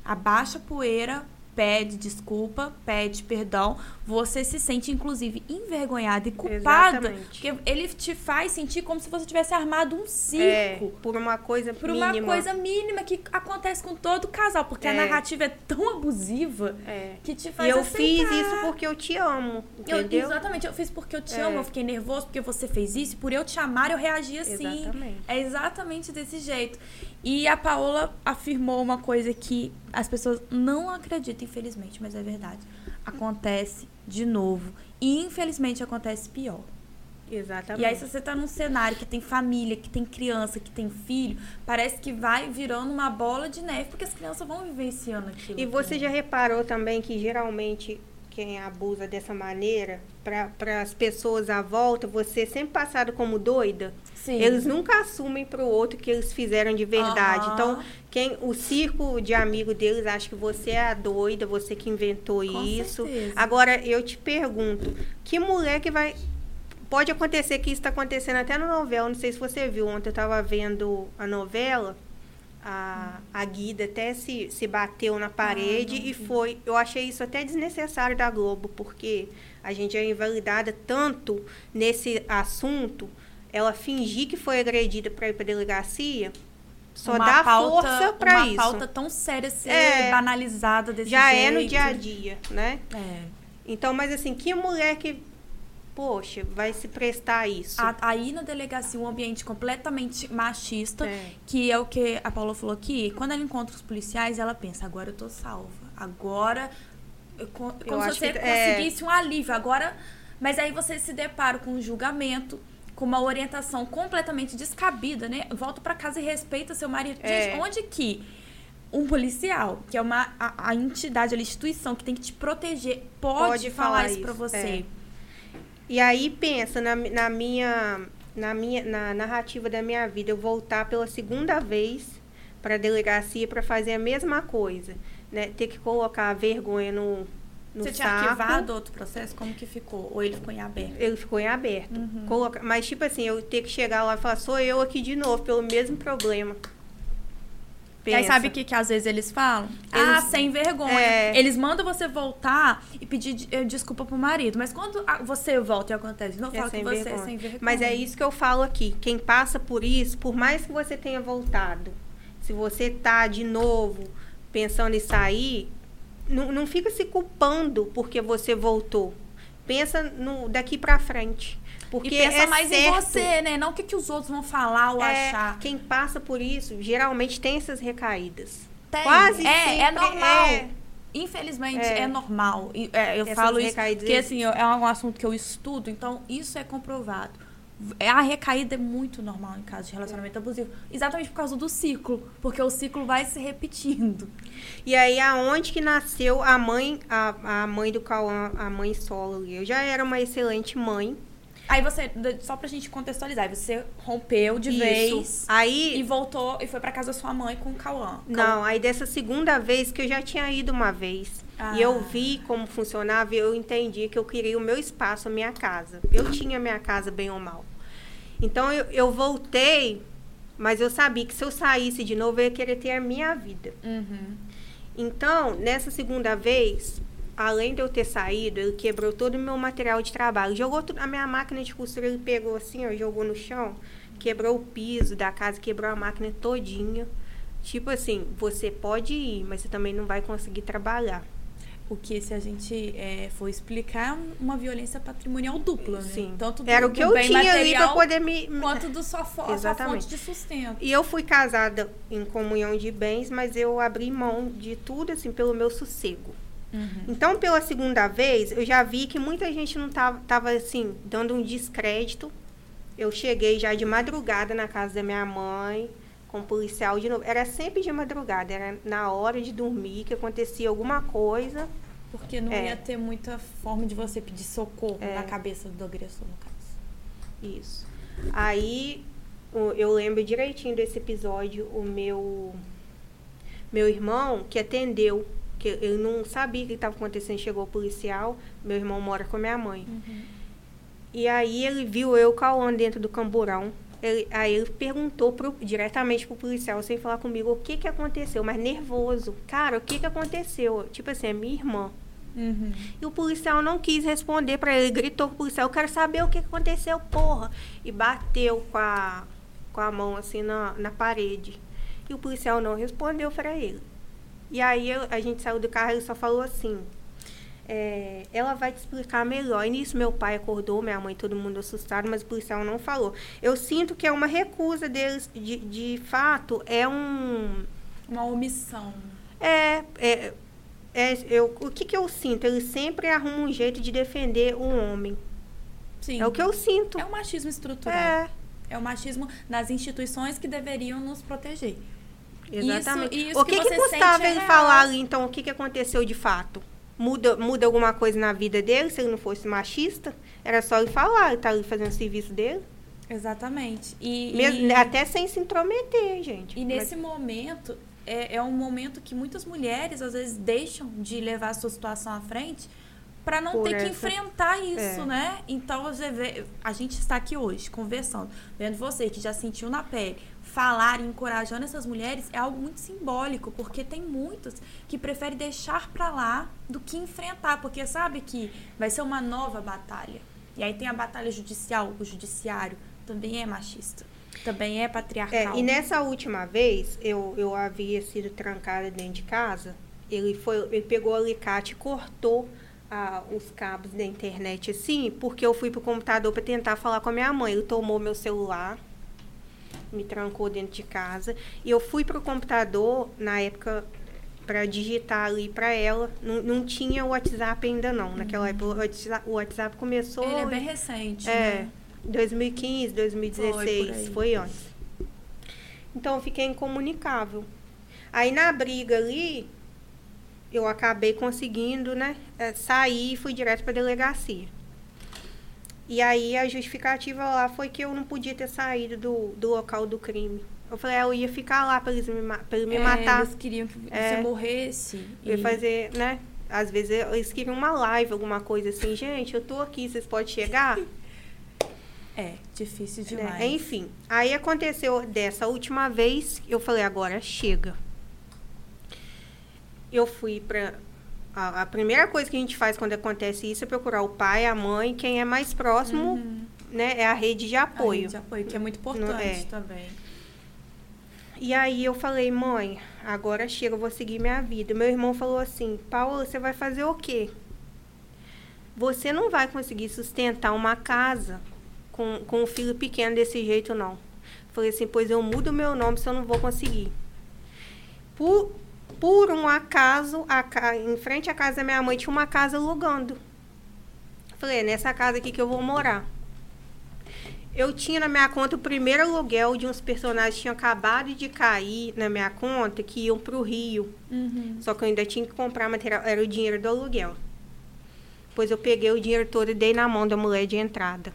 Abaixa a poeira, pede desculpa, pede perdão, você se sente, inclusive, envergonhada e culpada. Exatamente. Porque ele te faz sentir como se você tivesse armado um circo. É, por uma coisa por mínima. Por uma coisa mínima que acontece com todo casal. Porque é. a narrativa é tão abusiva é. que te faz E eu aceitar. fiz isso porque eu te amo, entendeu? Eu, exatamente, eu fiz porque eu te amo. É. Eu fiquei nervoso porque você fez isso. E por eu te amar, eu reagi assim. Exatamente. É exatamente desse jeito. E a Paola afirmou uma coisa que as pessoas não acreditam, infelizmente, mas é verdade. Acontece de novo. E infelizmente acontece pior. Exatamente. E aí, se você tá num cenário que tem família, que tem criança, que tem filho, parece que vai virando uma bola de neve, porque as crianças vão vivenciando aquilo. E você já reparou também que geralmente quem abusa dessa maneira, para as pessoas à volta, você é sempre passado como doida. Sim. Eles nunca assumem para o outro que eles fizeram de verdade. Aham. Então, quem o círculo de amigo deles acha que você é a doida, você que inventou Com isso. certeza. Agora, eu te pergunto, que mulher que vai. Pode acontecer que isso está acontecendo até na novela. Não sei se você viu. Ontem eu estava vendo a novela. A, a Guida até se, se bateu na parede Ah, e foi. Eu achei isso até desnecessário da Globo, porque a gente é invalidada tanto nesse assunto. Ela fingir que foi agredida para ir para delegacia só Uma dá pauta- força para Uma isso. pauta tão séria ser É. banalizada desse Já jeito. é no dia a dia, né? É. Então, mas assim, que mulher que, poxa, vai se prestar a isso? A- Aí na delegacia, um ambiente completamente machista, É. que é o que a Paula falou aqui. Quando ela encontra os policiais, ela pensa: agora eu tô salva. Agora. eu co- Como acho se você que- é. conseguisse um alívio. Agora. Mas aí você se depara com um julgamento. Com uma orientação completamente descabida, né? Volta pra casa e respeita seu marido. É. Gente, onde que um policial, que é uma a, a entidade, a instituição que tem que te proteger, pode, Pode falar, falar isso pra isso, você? é. E aí pensa na, na minha na minha na narrativa da minha vida eu voltar pela segunda vez para a delegacia para fazer a mesma coisa, né? Ter que colocar a vergonha no no Você tinha saco. arquivado outro processo? Como que ficou? Ou ele ficou em aberto? Ele ficou em aberto. Uhum. Coloca- mas, tipo assim, eu ter que chegar lá e falar, sou eu aqui de novo, pelo mesmo problema. E aí Pensa. sabe o que, que às vezes eles falam? Eles- ah, sem vergonha. É. Eles mandam você voltar e pedir eh, desculpa pro marido. Mas quando você volta e acontece, não É fala que você vergonha. é sem vergonha. Mas é isso que eu falo aqui. Quem passa por isso, por mais que você tenha voltado, se você tá de novo pensando em sair, não, não fica se culpando porque você voltou. Pensa no daqui pra frente. Porque E pensa é mais em certo. você, né? Não o que, que os outros vão falar ou É, achar. Quem passa por isso, geralmente tem essas recaídas. Tem. Quase é, é sempre normal. é. Infelizmente, É. é, normal. É, eu Essas falo isso porque, assim, é um assunto que eu estudo, então isso é comprovado. É, A recaída é muito normal em casos de relacionamento abusivo. Exatamente por causa do ciclo. Porque o ciclo vai se repetindo. E aí, aonde que nasceu a mãe, a, a mãe do Cauã, a mãe solo? Eu já era uma excelente mãe. Aí você, só pra gente contextualizar, você rompeu de Isso. vez Aí, e voltou e foi pra casa da sua mãe com o Cauã. não, aí dessa segunda vez que eu já tinha ido uma vez. Ah. E eu vi como funcionava e eu entendi que eu queria o meu espaço, a minha casa. Eu tinha a minha casa bem ou mal. Então eu, eu voltei, mas eu sabia que se eu saísse de novo, eu ia querer ter a minha vida. Uhum. Então, nessa segunda vez, além de eu ter saído, ele quebrou todo o meu material de trabalho. Jogou tudo, a minha máquina de costura, ele pegou assim, ó, jogou no chão, quebrou o piso da casa, quebrou a máquina todinha. Tipo assim, você pode ir, mas você também não vai conseguir trabalhar. O que, se a gente é, for explicar, é uma violência patrimonial dupla, né? Sim. Tanto do, Era o que eu bem tinha ali para poder me. quanto do sua, sua fonte de sustento. E eu fui casada em comunhão de bens, mas eu abri mão de tudo, assim, pelo meu sossego. Uhum. Então, pela segunda vez, eu já vi que muita gente não tava, tava assim, dando um descrédito. Eu cheguei já de madrugada na casa da minha mãe, com o policial de novo. Era sempre de madrugada, era na hora de dormir que acontecia alguma coisa. Porque não É. ia ter muita forma de você pedir socorro É. na cabeça do agressor, no caso. Isso. Aí, eu lembro direitinho desse episódio, o meu meu irmão que atendeu, que ele não sabia o que estava acontecendo, chegou o policial, meu irmão mora com a minha mãe. E aí ele viu eu calando dentro do camburão. Ele- aí ele perguntou pro, diretamente pro policial, sem falar comigo, o que que aconteceu, mas nervoso. Cara, o que que aconteceu? Tipo assim, é minha irmã. Uhum. E o policial não quis responder pra ele, gritou pro policial, eu quero saber o que aconteceu, porra. E bateu com a, com a mão assim na, na parede. E o policial não respondeu pra ele. E aí eu- a gente saiu do carro e ele só falou assim, é, ela vai te explicar melhor. E nisso meu pai acordou, minha mãe, todo mundo assustado, mas o policial não falou. Eu sinto que é uma recusa deles, de, de fato, é um... Uma omissão. É, é, é, eu, o que, que eu sinto? Eles sempre arrumam um jeito de defender o homem. Sim. É o que eu sinto. É o machismo estrutural. É. É o machismo nas instituições que deveriam nos proteger. Exatamente. Isso, isso o que, que, que custava ele falar ali, então, o que, que aconteceu de fato? Muda, muda alguma coisa na vida dele se ele não fosse machista? Era só ele falar, ele tá ali fazendo o serviço dele. Exatamente. E, Mesmo, e, até sem se intrometer, gente. E nesse Mas... momento, é, é um momento que muitas mulheres, às vezes, deixam de levar a sua situação à frente para não Por ter essa... que enfrentar isso, é. né? Então, a gente está aqui hoje conversando, vendo você que já sentiu na pele, falar e encorajando essas mulheres é algo muito simbólico, porque tem muitas que preferem deixar para lá do que enfrentar, porque sabe que vai ser uma nova batalha. E aí tem a batalha judicial, o judiciário também é machista. Também é patriarcal. É, e nessa última vez, eu, eu havia sido trancada dentro de casa. Ele, foi, ele pegou o alicate e cortou ah, os cabos da internet assim, porque eu fui pro computador para tentar falar com a minha mãe. Ele tomou meu celular, me trancou dentro de casa. E eu fui pro computador, na época, para digitar ali para ela. Não, não tinha o WhatsApp ainda não. Naquela uhum. época o WhatsApp começou. Ele é bem recente. É. Né? 2015, 2016, foi, foi antes. Então eu fiquei incomunicável. Aí na briga ali, eu acabei conseguindo, né, é, sair e fui direto para delegacia. E aí a justificativa lá foi que eu não podia ter saído do, do local do crime. Eu falei, ah, eu ia ficar lá para eles me, pra eles me é, matar. Eles queriam que é, você morresse. Ia fazer, né? Às vezes eles queriam uma live, alguma coisa assim. Gente, eu tô aqui, vocês podem chegar? É, difícil né, demais. É, enfim, aí aconteceu dessa última vez, eu falei, agora chega. Eu fui para a, a, primeira coisa que a gente faz quando acontece isso é procurar o pai, a mãe, quem é mais próximo, uhum. né? É a rede de apoio. A rede de apoio, que é muito importante é. também. E aí eu falei, mãe, agora chega, eu vou seguir minha vida. Meu irmão falou assim, Paulo, você vai fazer o quê? Você não vai conseguir sustentar uma casa com, com um filho pequeno desse jeito, não. Falei assim, pois eu mudo meu nome se eu não vou conseguir. Por, por um acaso, a, em frente à casa da minha mãe tinha uma casa alugando. Falei, é nessa casa aqui que eu vou morar. Eu tinha na minha conta o primeiro aluguel de uns personagens que tinham acabado de cair na minha conta, que iam para o Rio. Uhum. Só que eu ainda tinha que comprar material, era o dinheiro do aluguel. Depois eu peguei o dinheiro todo e dei na mão da mulher de entrada.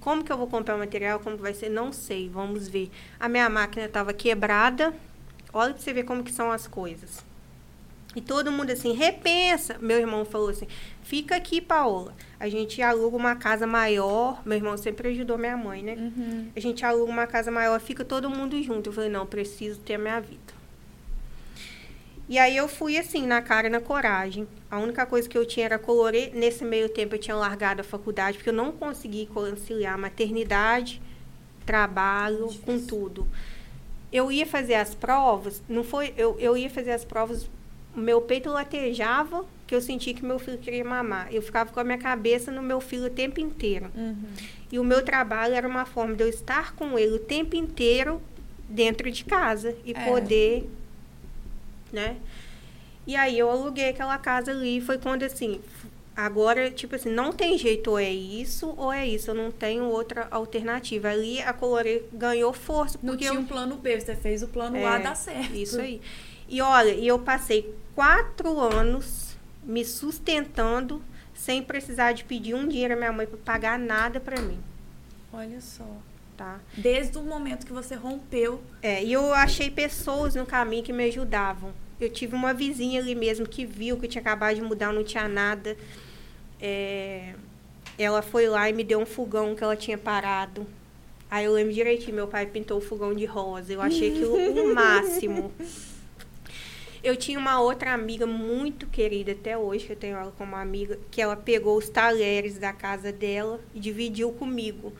Como que eu vou comprar o material? Como vai ser? Não sei. Vamos ver. A minha máquina estava quebrada. Olha para você ver como que são as coisas. E todo mundo assim, repensa. Meu irmão falou assim: fica aqui, Paola. A gente aluga uma casa maior. Meu irmão sempre ajudou minha mãe, né? Uhum. A gente aluga uma casa maior, fica todo mundo junto. Eu falei: não, preciso ter a minha vida. E aí eu fui assim, na cara e na coragem. A única coisa que eu tinha era colorir. Nesse meio tempo eu tinha largado a faculdade, porque eu não consegui conciliar maternidade, trabalho, Difícil. com tudo. Eu ia fazer as provas, não foi. Eu, eu ia fazer as provas, meu peito latejava, que eu senti que meu filho queria mamar. Eu ficava com a minha cabeça no meu filho o tempo inteiro. Uhum. E o meu trabalho era uma forma de eu estar com ele o tempo inteiro dentro de casa e é. poder né? E aí eu aluguei aquela casa ali e foi quando assim, agora, tipo assim, não tem jeito, ou é isso ou é isso, eu não tenho outra alternativa. Ali a Colore ganhou força. Não tinha eu... um plano B, você fez o plano é, A dar certo. Isso aí. E olha, e eu passei quatro anos me sustentando sem precisar de pedir um dinheiro à minha mãe para pagar nada para mim. Olha só. Tá. Desde o momento que você rompeu. É, e eu achei pessoas no caminho que me ajudavam. Eu tive uma vizinha ali mesmo que viu que eu tinha acabado de mudar, não tinha nada. É, ela foi lá e me deu um fogão que ela tinha parado. Aí eu lembro direitinho, meu pai pintou o fogão de rosa. Eu achei aquilo o máximo. Eu tinha uma outra amiga muito querida até hoje, que eu tenho ela como amiga, que ela pegou os talheres da casa dela e dividiu comigo.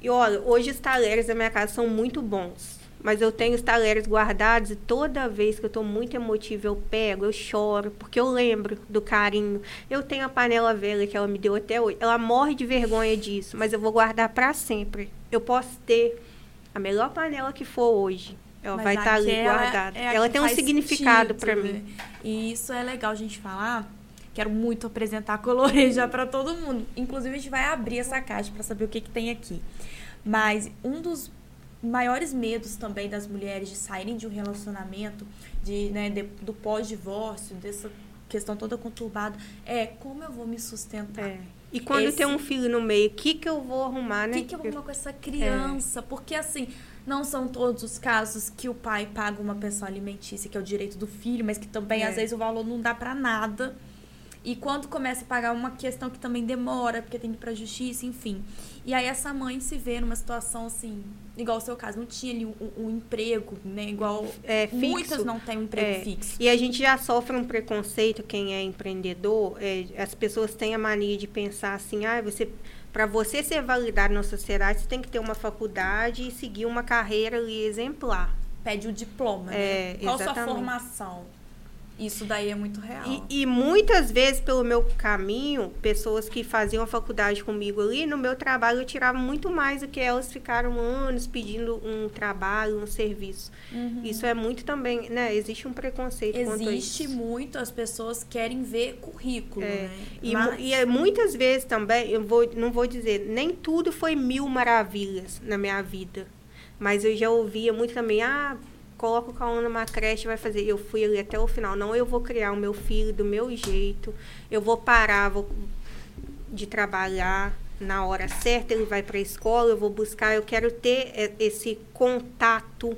E olha, hoje os talheres da minha casa são muito bons. Mas eu tenho os talheres guardados e toda vez que eu estou muito emotiva, eu pego, eu choro, porque eu lembro do carinho. Eu tenho a panela velha que ela me deu até hoje. Ela morre de vergonha disso, mas eu vou guardar para sempre. Eu posso ter a melhor panela que for hoje. Ela mas vai estar tá ali guardada. É ela tem um significado para mim. E isso é legal a gente falar, Quero muito apresentar a Colorê já para todo mundo. Inclusive, a gente vai abrir essa caixa para saber o que, que tem aqui. Mas um dos maiores medos também das mulheres de saírem de um relacionamento, de, né, de, do pós-divórcio, dessa questão toda conturbada, é como eu vou me sustentar. É. E quando Esse... tem um filho no meio, o que, que eu vou arrumar, né? O que, que eu vou arrumar com essa criança? É. Porque assim, não são todos os casos que o pai paga uma pensão alimentícia, que é o direito do filho, mas que também é. às vezes o valor não dá para nada. E quando começa a pagar uma questão que também demora, porque tem que ir pra justiça, enfim. E aí essa mãe se vê numa situação assim, igual o seu caso, não tinha ali um, um emprego, né? Igual é, fixo. muitas não têm um emprego é. fixo. E a gente já sofre um preconceito, quem é empreendedor, é, as pessoas têm a mania de pensar assim, ah, você para você ser validado na sociedade, você tem que ter uma faculdade e seguir uma carreira ali exemplar. Pede o diploma, né? É, Qual exatamente. sua formação? Isso daí é muito real. E, e, muitas vezes, pelo meu caminho, pessoas que faziam a faculdade comigo ali, no meu trabalho eu tirava muito mais do que elas ficaram anos pedindo um trabalho, um serviço. Uhum. Isso é muito também, né? Existe um preconceito Existe muito, as pessoas querem ver currículo, é. né? E, Mas... e é, muitas vezes também, eu vou, não vou dizer, nem tudo foi mil maravilhas na minha vida. Mas eu já ouvia muito também, ah, coloca o Cauã numa creche, vai fazer. Eu fui ali até o final. Não, eu vou criar o meu filho do meu jeito. Eu vou parar vou, de trabalhar na hora certa. Ele vai para a escola, eu vou buscar. Eu quero ter é, esse contato,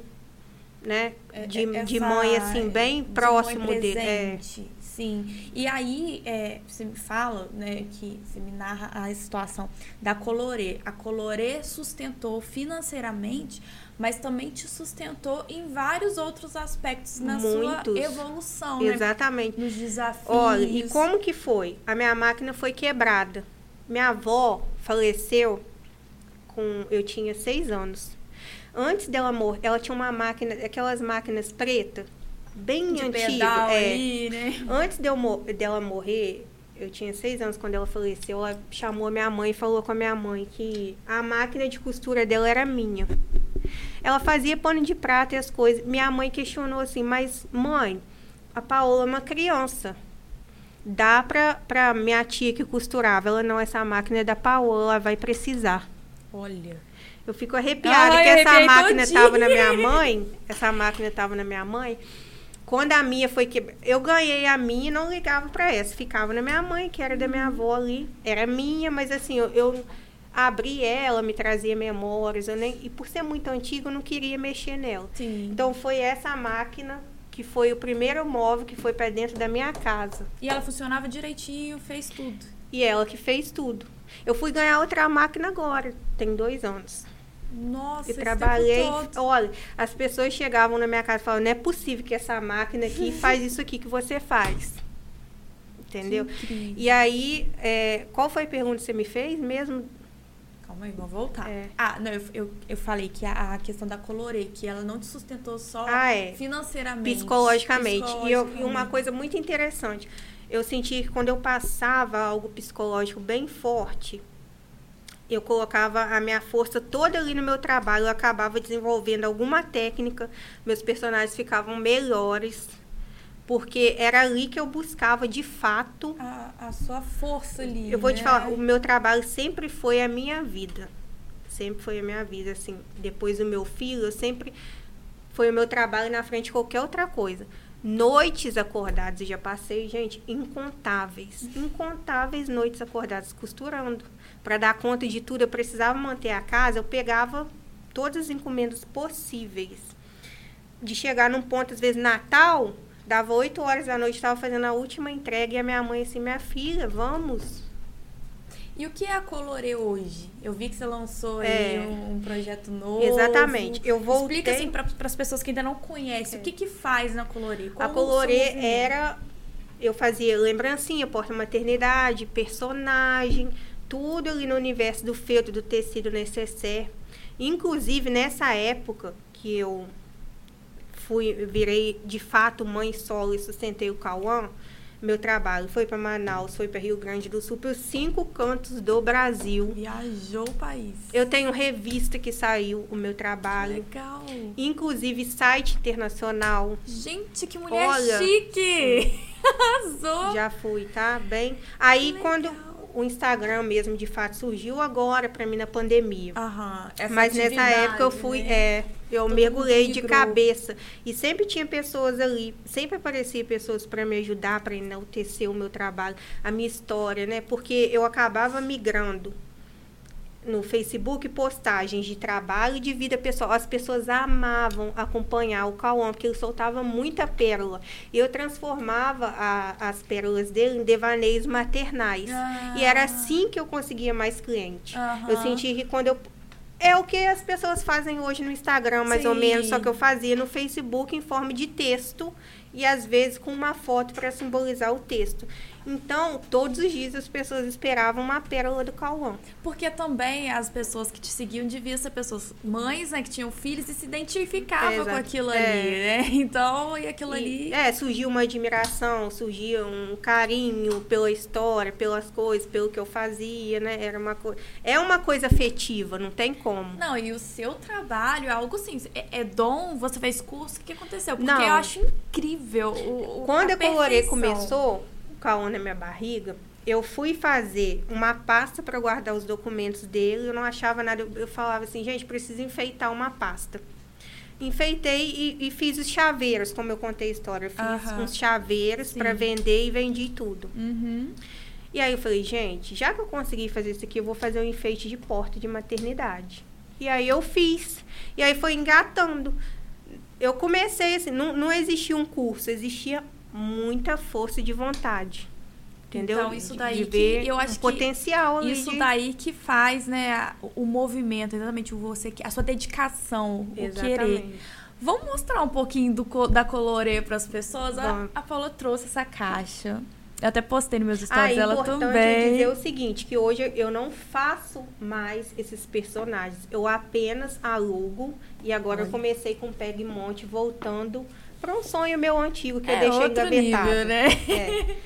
né? É, de, Essa, de mãe, assim, bem de próximo dele. É. Sim. E aí, é, você me fala, né, que você me narra a situação da Colorê. A Colorê sustentou financeiramente mas também te sustentou em vários outros aspectos na Muitos. sua evolução, né? Exatamente. Né? Nos desafios. Olha, e como que foi? A minha máquina foi quebrada. Minha avó faleceu com eu tinha seis anos. Antes dela morrer, ela tinha uma máquina, aquelas máquinas pretas, bem de antiga. É. Ali, né? Antes de eu, dela morrer, eu tinha seis anos quando ela faleceu, ela chamou a minha mãe e falou com a minha mãe que a máquina de costura dela era minha. Ela fazia pano de prata e as coisas. Minha mãe questionou assim, mas mãe, a Paola é uma criança. Dá pra, pra minha tia que costurava. Ela não, essa máquina é da Paola, ela vai precisar. Olha. Eu fico arrepiada Ai, que essa máquina estava na minha mãe. Essa máquina estava na minha mãe. Quando a minha foi que eu ganhei a minha, não ligava para essa, ficava na minha mãe, que era da minha avó ali. Era minha, mas assim, eu, eu abri ela, me trazia memórias, nem, e por ser muito antiga, eu não queria mexer nela. Sim. Então foi essa máquina que foi o primeiro móvel que foi para dentro da minha casa. E ela funcionava direitinho, fez tudo. E ela que fez tudo. Eu fui ganhar outra máquina agora, tem dois anos. Nossa, e trabalhei. Olha, as pessoas chegavam na minha casa e falavam: não é possível que essa máquina aqui faz isso aqui que você faz. Entendeu? E aí, é, qual foi a pergunta que você me fez mesmo? Calma aí, vamos voltar. É. Ah, não, eu, eu, eu, falei que a, a, questão da Colorê, que ela não te sustentou só ah, é. financeiramente. Psicologicamente. psicologicamente. E, eu, e uma coisa muito interessante, eu senti que quando eu passava algo psicológico bem forte, eu colocava a minha força toda ali no meu trabalho, eu acabava desenvolvendo alguma técnica, meus personagens ficavam melhores porque era ali que eu buscava de fato a, a sua força ali. Eu vou né? te falar, o meu trabalho sempre foi a minha vida. Sempre foi a minha vida, assim. Depois do meu filho, eu sempre foi o meu trabalho na frente de qualquer outra coisa. Noites acordadas, eu já passei, gente, incontáveis, incontáveis noites acordadas costurando. Para dar conta de tudo, eu precisava manter a casa, eu pegava todas as encomendas possíveis. De chegar num ponto, às vezes, Natal, Dava 8 horas da noite, estava fazendo a última entrega e a minha mãe assim, minha filha, vamos. E o que é a Colore hoje? Eu vi que você lançou é, um, um, projeto novo. Exatamente. Eu voltei... Explica assim para as pessoas que ainda não conhecem. É. O que que faz na Colore? a Colore era... Eu fazia lembrancinha, porta-maternidade, personagem, tudo ali no universo do feltro, do tecido necessaire. Inclusive, nessa época que eu fui, virei de fato mãe solo e sustentei o Cauã, meu trabalho foi para Manaus, foi para Rio Grande do Sul, para os cinco cantos do Brasil. Viajou o país. Eu tenho revista que saiu o meu trabalho. Que legal. Inclusive site internacional. Gente, que mulher Olha, chique! Arrasou! Já fui, tá? Bem. Aí quando o Instagram mesmo de fato surgiu agora para mim na pandemia. Aham. Mas nessa época eu fui, né? é, eu Todo mergulhei de cabeça e sempre tinha pessoas ali, sempre aparecia pessoas para me ajudar, para enaltecer o meu trabalho, a minha história, né? Porque eu acabava migrando no Facebook postagens de trabalho e de vida pessoal. As pessoas amavam acompanhar o Cauã, porque ele soltava muita pérola. E eu transformava a- as pérolas dele em devaneios maternais. E era Ah. assim que eu conseguia mais cliente. Aham. Eu senti que quando eu. É o que as pessoas fazem hoje no Instagram, mais ou Sim. menos, só que eu fazia no Facebook em forma de texto e às vezes com uma foto para simbolizar o texto. Então, todos os dias as pessoas esperavam uma pérola do Cauã. Porque também as pessoas que te seguiam deviam ser pessoas mães, né, que tinham filhos e se identificavam É, com exato. aquilo É. ali, né? Então, e aquilo E, ali. É, surgiu uma admiração, surgia um carinho pela história, pelas coisas, pelo que eu fazia, né? Era uma coisa. É uma coisa afetiva, não tem como. Não, e o seu trabalho é algo assim, é, é dom, você fez curso, o que aconteceu? Porque Não. eu acho incrível o, o Quando a Colorê perfeição. começou, o Cauã na minha barriga, eu fui fazer uma pasta para guardar os documentos dele, eu não achava nada, eu, eu falava assim, gente, preciso enfeitar uma pasta. Enfeitei e, e fiz os chaveiros, como eu contei a história. Eu fiz Aham. uns chaveiros para vender e vendi tudo. Uhum. E aí eu falei, gente, já que eu consegui fazer isso aqui, eu vou fazer um enfeite de porta de maternidade. E aí eu fiz. E aí foi engatando. Eu comecei assim, não, não existia um curso, existia muita força de vontade. Entendeu? Então, isso De- daí de que ver eu um acho que potencial ali Isso de- daí que faz, né, o movimento, exatamente o você, que- a sua dedicação, o querer. Exatamente. Vamos mostrar um pouquinho do, da Colorê para as pessoas? A, Vamos. a Paula trouxe essa caixa. Eu até postei nos meus Ah, stories, é ela também. dizer o seguinte, que hoje eu não faço mais esses personagens. Eu apenas alugo e agora eu comecei com Peg Monte voltando para um sonho meu antigo que eu é deixei outro engavetado. nível, né? É.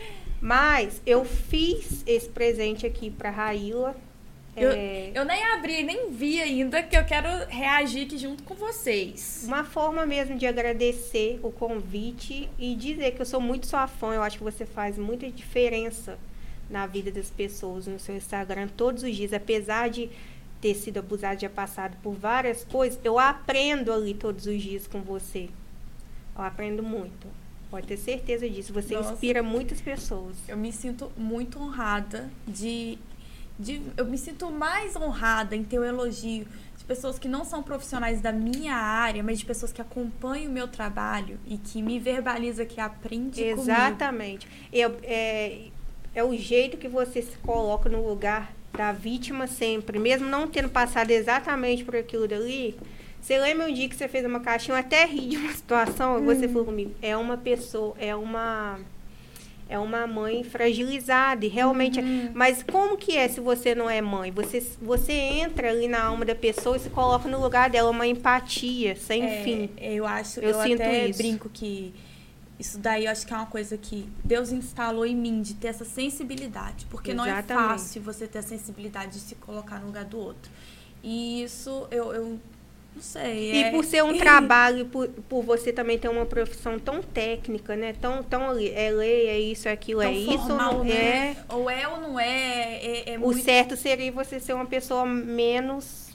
Mas eu fiz esse presente aqui para Raíla. Eu, É, eu nem abri, nem vi ainda, que eu quero reagir aqui junto com vocês. Uma forma mesmo de agradecer o convite e dizer que eu sou muito sua fã. Eu acho que você faz muita diferença na vida das pessoas no seu Instagram todos os dias. Apesar de ter sido abusado, já passado por várias coisas, eu aprendo ali todos os dias com você. Eu aprendo muito. Pode ter certeza disso. Você Nossa. inspira muitas pessoas. Eu me sinto muito honrada de, de. Eu me sinto mais honrada em ter o elogio de pessoas que não são profissionais da minha área, mas de pessoas que acompanham o meu trabalho e que me verbaliza, que aprende comigo. Exatamente. Eu- é, é o jeito que você se coloca no lugar da vítima sempre, mesmo não tendo passado exatamente por aquilo dali. Você lembra um dia que você fez uma caixinha, eu até ri de uma situação, e você falou comigo, é uma pessoa, é uma é uma mãe fragilizada e realmente, mas como que é se você não é mãe? Você você entra ali na alma da pessoa e se coloca no lugar dela, uma empatia sem É, fim. Eu acho, Eu eu, sinto até isso. brinco que isso daí eu acho que é uma coisa que Deus instalou em mim de ter essa sensibilidade, porque não é Exatamente. fácil você ter a sensibilidade de se colocar no lugar do outro. E isso eu, eu não sei. E é- por ser um trabalho, por, por você também ter uma profissão tão técnica, né? Tão, tão ali, é lei, é isso, é aquilo, tão é isso, ou formal, não né? é. Ou é ou não é, é, é O muito certo seria você ser uma pessoa menos.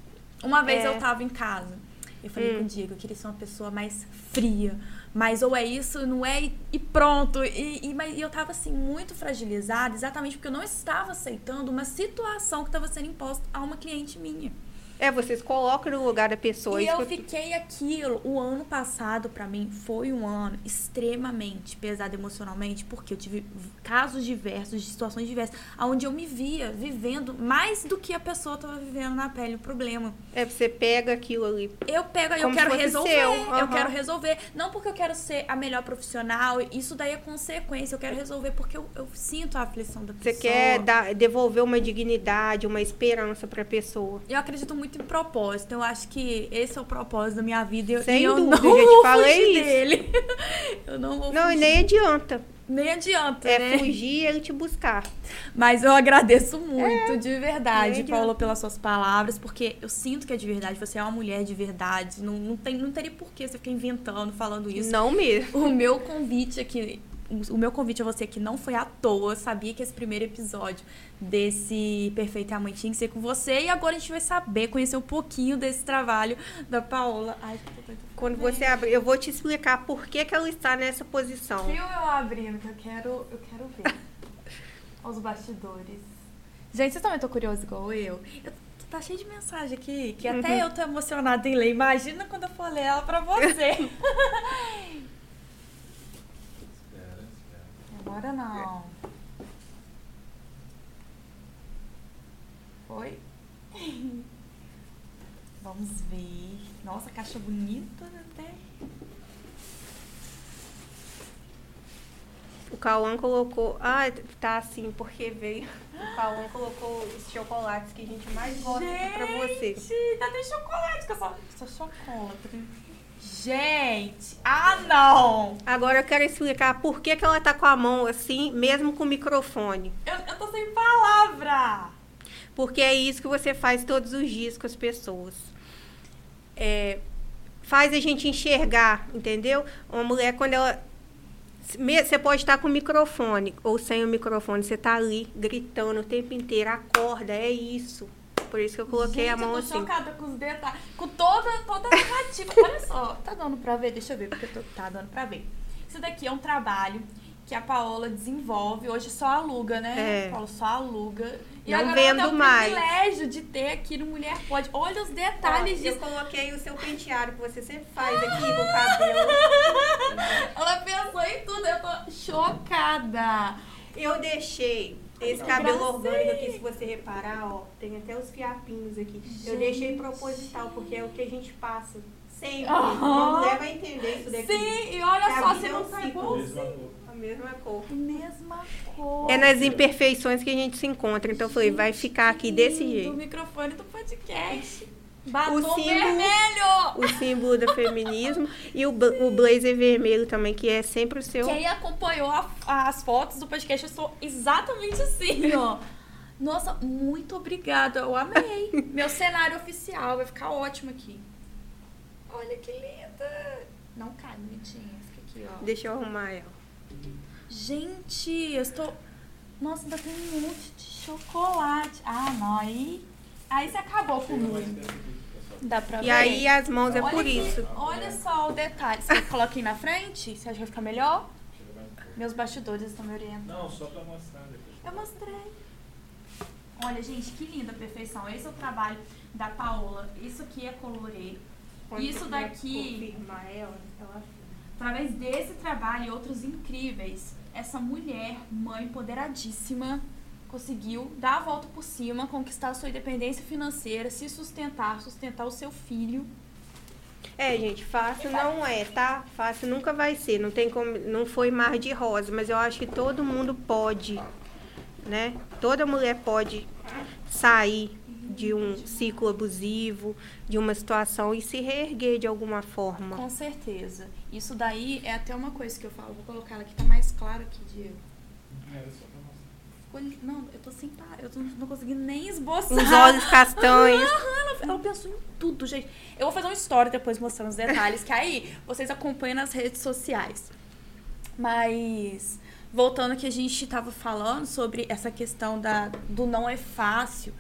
Uma vez É. eu tava em casa. Eu falei Hum. com o Diego, eu queria ser uma pessoa mais fria. Mas ou é isso, não é, e- pronto. E, e, mas, e eu tava, assim, muito fragilizada, exatamente porque eu não estava aceitando uma situação que estava sendo imposta a uma cliente minha. É, você se coloca no lugar da pessoa. E eu que fiquei aquilo. O ano passado, pra mim, foi um ano extremamente pesado emocionalmente, porque eu tive casos diversos, de situações diversas, onde eu me via vivendo mais do que a pessoa tava vivendo na pele o problema. É, você pega aquilo ali. Eu pego, eu quero resolver, seu, eu quero resolver. Não porque eu quero ser a melhor profissional, isso daí é consequência. Eu quero resolver porque eu, eu sinto a aflição da Você pessoa. quer dar, devolver uma dignidade, uma esperança pra pessoa. Eu acredito muito em propósito. Eu acho que esse é o propósito da minha vida. e eu- Sem e eu dúvida, não eu te falei isso. dele. eu não vou Não, e fugir. nem adianta. Nem adianta, É né? fugir e ele te buscar. Mas eu agradeço muito, de verdade, Paula, pelas suas palavras, porque eu sinto que é de verdade. Você é uma mulher de verdade. Não, não, tem, não teria por que você ficar inventando, falando isso. Não mesmo. O meu convite aqui o meu convite a você aqui não foi à toa. Eu sabia que esse primeiro episódio desse Perfeito Amante tinha que ser com você. E agora a gente vai saber, conhecer um pouquinho desse trabalho da Paola. Ai, Quando você abrir, eu vou te explicar por que, que ela está nessa posição. Viu eu abrindo, que eu quero, eu quero ver. Os bastidores. Gente, vocês também estão curiosos igual eu? eu tá cheio de mensagem aqui, que até uhum. eu tô emocionada em ler. Imagina quando eu for ler ela pra você. Agora não. Foi? Vamos ver. Nossa, caixa bonita até. O Cauã colocou. Ah, tá assim, porque veio. O Cauã colocou os chocolates que a gente mais gosta gente, aqui pra você. Gente, tá chocolate, que eu só, sou chocolate. Gente, ah não! Agora eu quero explicar por que, que ela tá com a mão assim, mesmo com o microfone. Eu, eu tô sem palavra! Porque é isso que você faz todos os dias com as pessoas. É, faz a gente enxergar, entendeu? Uma mulher, quando ela. Você pode estar com o microfone ou sem o microfone, você tá ali gritando o tempo inteiro, acorda, é isso. Por isso que eu coloquei Gente, a mão eu tô assim. chocada com os detalhes. Com toda, toda a narrativa. Olha só, tá dando pra ver? Deixa eu ver, porque tô, tá dando pra ver. Isso daqui é um trabalho que a Paola desenvolve. Hoje só aluga, né? É. Paulo só aluga. E não agora vendo o mais. privilégio de ter aqui no Mulher Pode. Olha os detalhes disso. Eu coloquei o seu penteado que você sempre faz aqui com o cabelo. Ela pensou em tudo. Eu tô chocada. Eu deixei esse cabelo orgânico aqui, se você reparar, ó, tem até os fiapinhos aqui. Gente. Eu deixei proposital, porque é o que a gente passa sempre. Uhum. Mulher vai entender isso daqui. Sim, e olha só, se não tá igualzinho. A mesma cor. Mesma cor. É nas imperfeições que a gente se encontra. Então eu falei, vai ficar aqui desse jeito. Do microfone do podcast. Batom o símbolo, vermelho! O símbolo do feminismo. E o, o blazer vermelho também, que é sempre o seu. Quem acompanhou a, as fotos do podcast, eu sou exatamente assim, ó. Nossa, muito obrigada. Eu amei. Meu cenário oficial vai ficar ótimo aqui. Olha que linda. Não cai, bonitinha. Fica aqui, ó. Deixa eu arrumar ela. Gente, eu estou. Nossa, ainda tem um monte de chocolate. Ah, não. Aí. Aí você acabou comigo. Dá pra e ver. aí as mãos é olha por isso. Olha só o detalhe. Você coloca aqui na frente? Você acha que vai ficar melhor? Meus bastidores estão me orientando. Não, só pra mostrar depois. Eu mostrei. Olha, gente, que linda a perfeição. Esse é o trabalho da Paola. Isso aqui é colorê. Isso daqui. Ela, ela... Através desse trabalho e outros incríveis, essa mulher, mãe empoderadíssima, conseguiu dar a volta por cima, conquistar a sua independência financeira, se sustentar, sustentar o seu filho. É, gente, fácil não é, tá? Fácil nunca vai ser, não tem como, não foi mar de rosa, mas eu acho que todo mundo pode, né? Toda mulher pode sair de um ciclo abusivo, de uma situação e se reerguer de alguma forma. Com certeza. Isso daí é até uma coisa que eu falo, vou colocar ela aqui, tá mais claro aqui, Diego. É, não, eu tô sem par, eu tô, não consegui nem esboçar. Os olhos castanhos. ela, ela pensou em tudo, gente. Eu vou fazer uma história depois mostrando os detalhes, que aí vocês acompanham nas redes sociais. Mas, voltando que a gente tava falando sobre essa questão da, do não é fácil.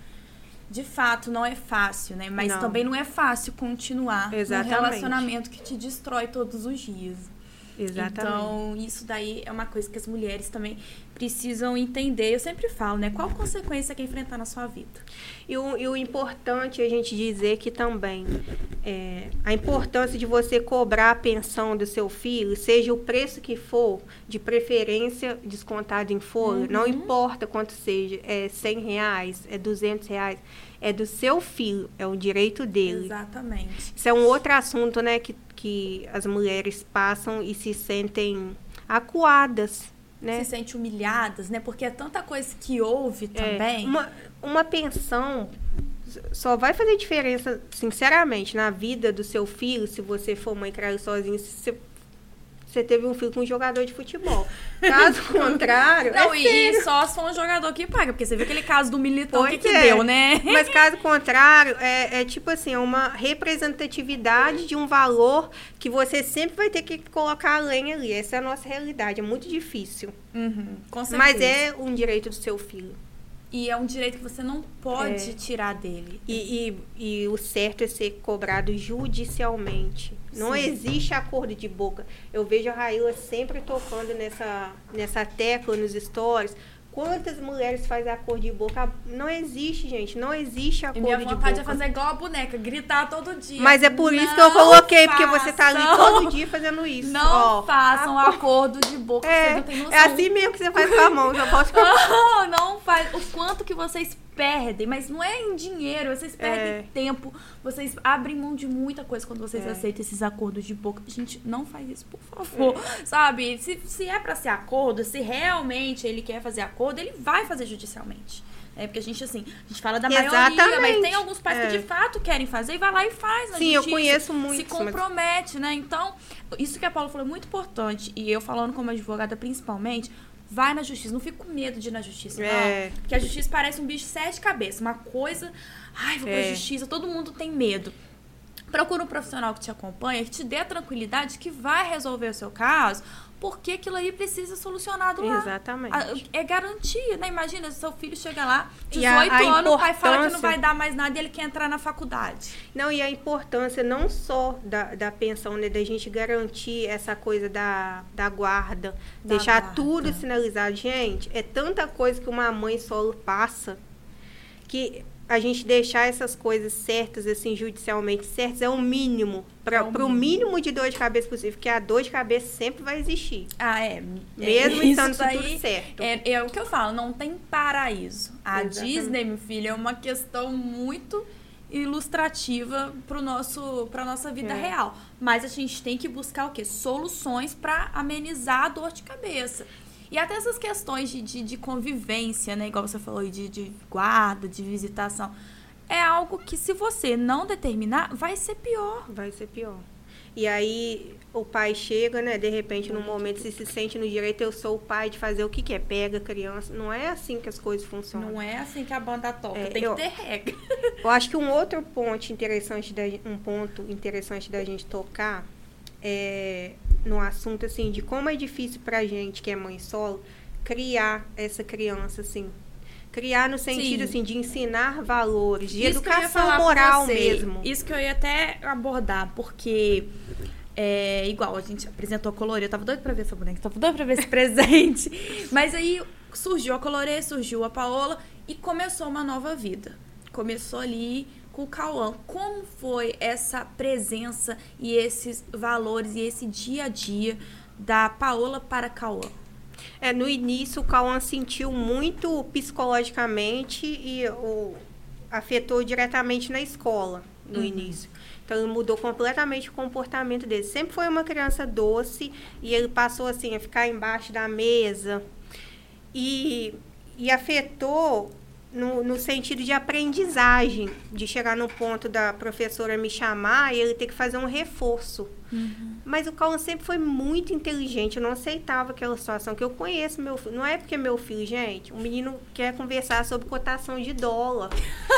De fato, não é fácil, né? Mas não. também não é fácil continuar Exatamente. um relacionamento que te destrói todos os dias. Exatamente. Então, isso daí é uma coisa que as mulheres também precisam entender. Eu sempre falo, né? Qual consequência quer enfrentar na sua vida? E o, e o importante é a gente dizer que também é, a importância de você cobrar a pensão do seu filho, seja o preço que for, de preferência descontado em folha, uhum. não importa quanto seja, é 100 reais, é 200 reais, é do seu filho, é o direito dele. Exatamente. Isso é um outro assunto, né, que que as mulheres passam e se sentem acuadas, né? Se sentem humilhadas, né? Porque é tanta coisa que houve é, também. É, uma, uma pensão só vai fazer diferença, sinceramente, na vida do seu filho, se você for mãe criar sozinho, se, você teve um filho com um jogador de futebol. Caso contrário. Não, é e, e, só se for um jogador que paga, porque você viu aquele caso do militão pois que, que é. deu, né? Mas caso contrário, é, é tipo assim, é uma representatividade de um valor que você sempre vai ter que colocar a lenha ali. Essa é a nossa realidade. É muito difícil. Uhum. Mas é um direito do seu filho. E é um direito que você não pode É. tirar dele. E, e, e o certo é ser cobrado judicialmente. Não Sim. existe acordo de boca. Eu vejo a Raíla sempre tocando nessa, nessa tecla nos stories. Quantas mulheres fazem acordo de boca? Não existe, gente. Não existe acordo minha de vontade boca. é fazer igual a boneca, gritar todo dia. Mas é por isso que Não eu coloquei, porque você tá ali façam. todo dia fazendo isso. Não Ó, façam acordo- acordo de boca, É, não é assim mesmo que você faz com a mão. Já posso Não, não faz. O quanto que vocês perdem, mas não é em dinheiro, vocês perdem É. tempo, vocês abrem mão de muita coisa quando vocês É. aceitam esses acordos de boca. Gente, não faz isso, por favor. Sabe? Se, se é pra ser acordo, se realmente ele quer fazer acordo, ele vai fazer judicialmente. É porque a gente, assim, a gente fala da maioria, mas Exatamente. tem alguns pais que É. de fato querem fazer e vai lá e faz. Sim, eu conheço Se muitos, mas- compromete, né? Então, isso que a Paula falou é muito importante. E eu falando como advogada principalmente, vai na justiça. Não fique com medo de ir na justiça, É. não. Porque a justiça parece um bicho de sete cabeças. Uma coisa. Ai, vou pra É. justiça. Todo mundo tem medo. Procura um profissional que te acompanha, que te dê a tranquilidade que vai resolver o seu caso, porque aquilo aí precisa ser solucionado lá. Exatamente. É garantia, né? Imagina, seu filho chega lá, E 18 a- a anos, o pai fala que não vai dar mais nada e ele quer entrar na faculdade. Não, e a importância não só da, da pensão, né? Da gente garantir essa coisa da, da guarda, Da deixar guarda. tudo sinalizado. Gente, é tanta coisa que uma mãe solo passa que a gente deixar essas coisas certas, assim, judicialmente certas, é o mínimo. Para É o mínimo de dor de cabeça possível, porque a dor de cabeça sempre vai existir. Ah, é. Mesmo é, estando isso tudo certo. É, é o que eu falo, não tem paraíso. A Exatamente. Disney, meu filho, é uma questão muito ilustrativa pro nosso para nossa vida É. real. Mas a gente tem que buscar o quê? Soluções para amenizar a dor de cabeça. E até essas questões de, de, de convivência, né? Igual você falou, de, de guarda, de visitação. É algo que, se você não determinar, vai ser pior. Vai ser pior. E aí o pai chega, né? De repente, num momento, se se sente no direito, eu sou o pai de fazer o que quer, pega a criança. Não é assim que as coisas funcionam. Não é assim que a banda toca. É, tem eu- que ter regra. Eu acho que um outro ponto interessante da, um ponto interessante da gente tocar é no assunto assim de como é difícil pra gente que é mãe solo criar essa criança assim. Criar no sentido Sim. assim de ensinar valores, de Isso educação moral mesmo. Isso que eu ia até abordar, porque é igual, a gente apresentou a Colorê, eu tava doida pra ver essa boneca, tava doida pra ver esse presente. Mas aí surgiu a Colorê, surgiu a Paola e começou uma nova vida. Começou ali com o Cauã. Como foi essa presença e esses valores e esse dia a dia da Paola para Cauã? É, no início o Cauã sentiu muito psicologicamente e o, afetou diretamente na escola no início. Então ele mudou completamente o comportamento dele. Sempre foi uma criança doce e ele passou assim a ficar embaixo da mesa e, e afetou no, no sentido de aprendizagem, de chegar no ponto da professora me chamar e ele ter que fazer um reforço. Mas o Cauã sempre foi muito inteligente. Eu não aceitava aquela situação que eu conheço meu filho. Não é porque é meu filho, gente. O menino quer conversar sobre cotação de dólar.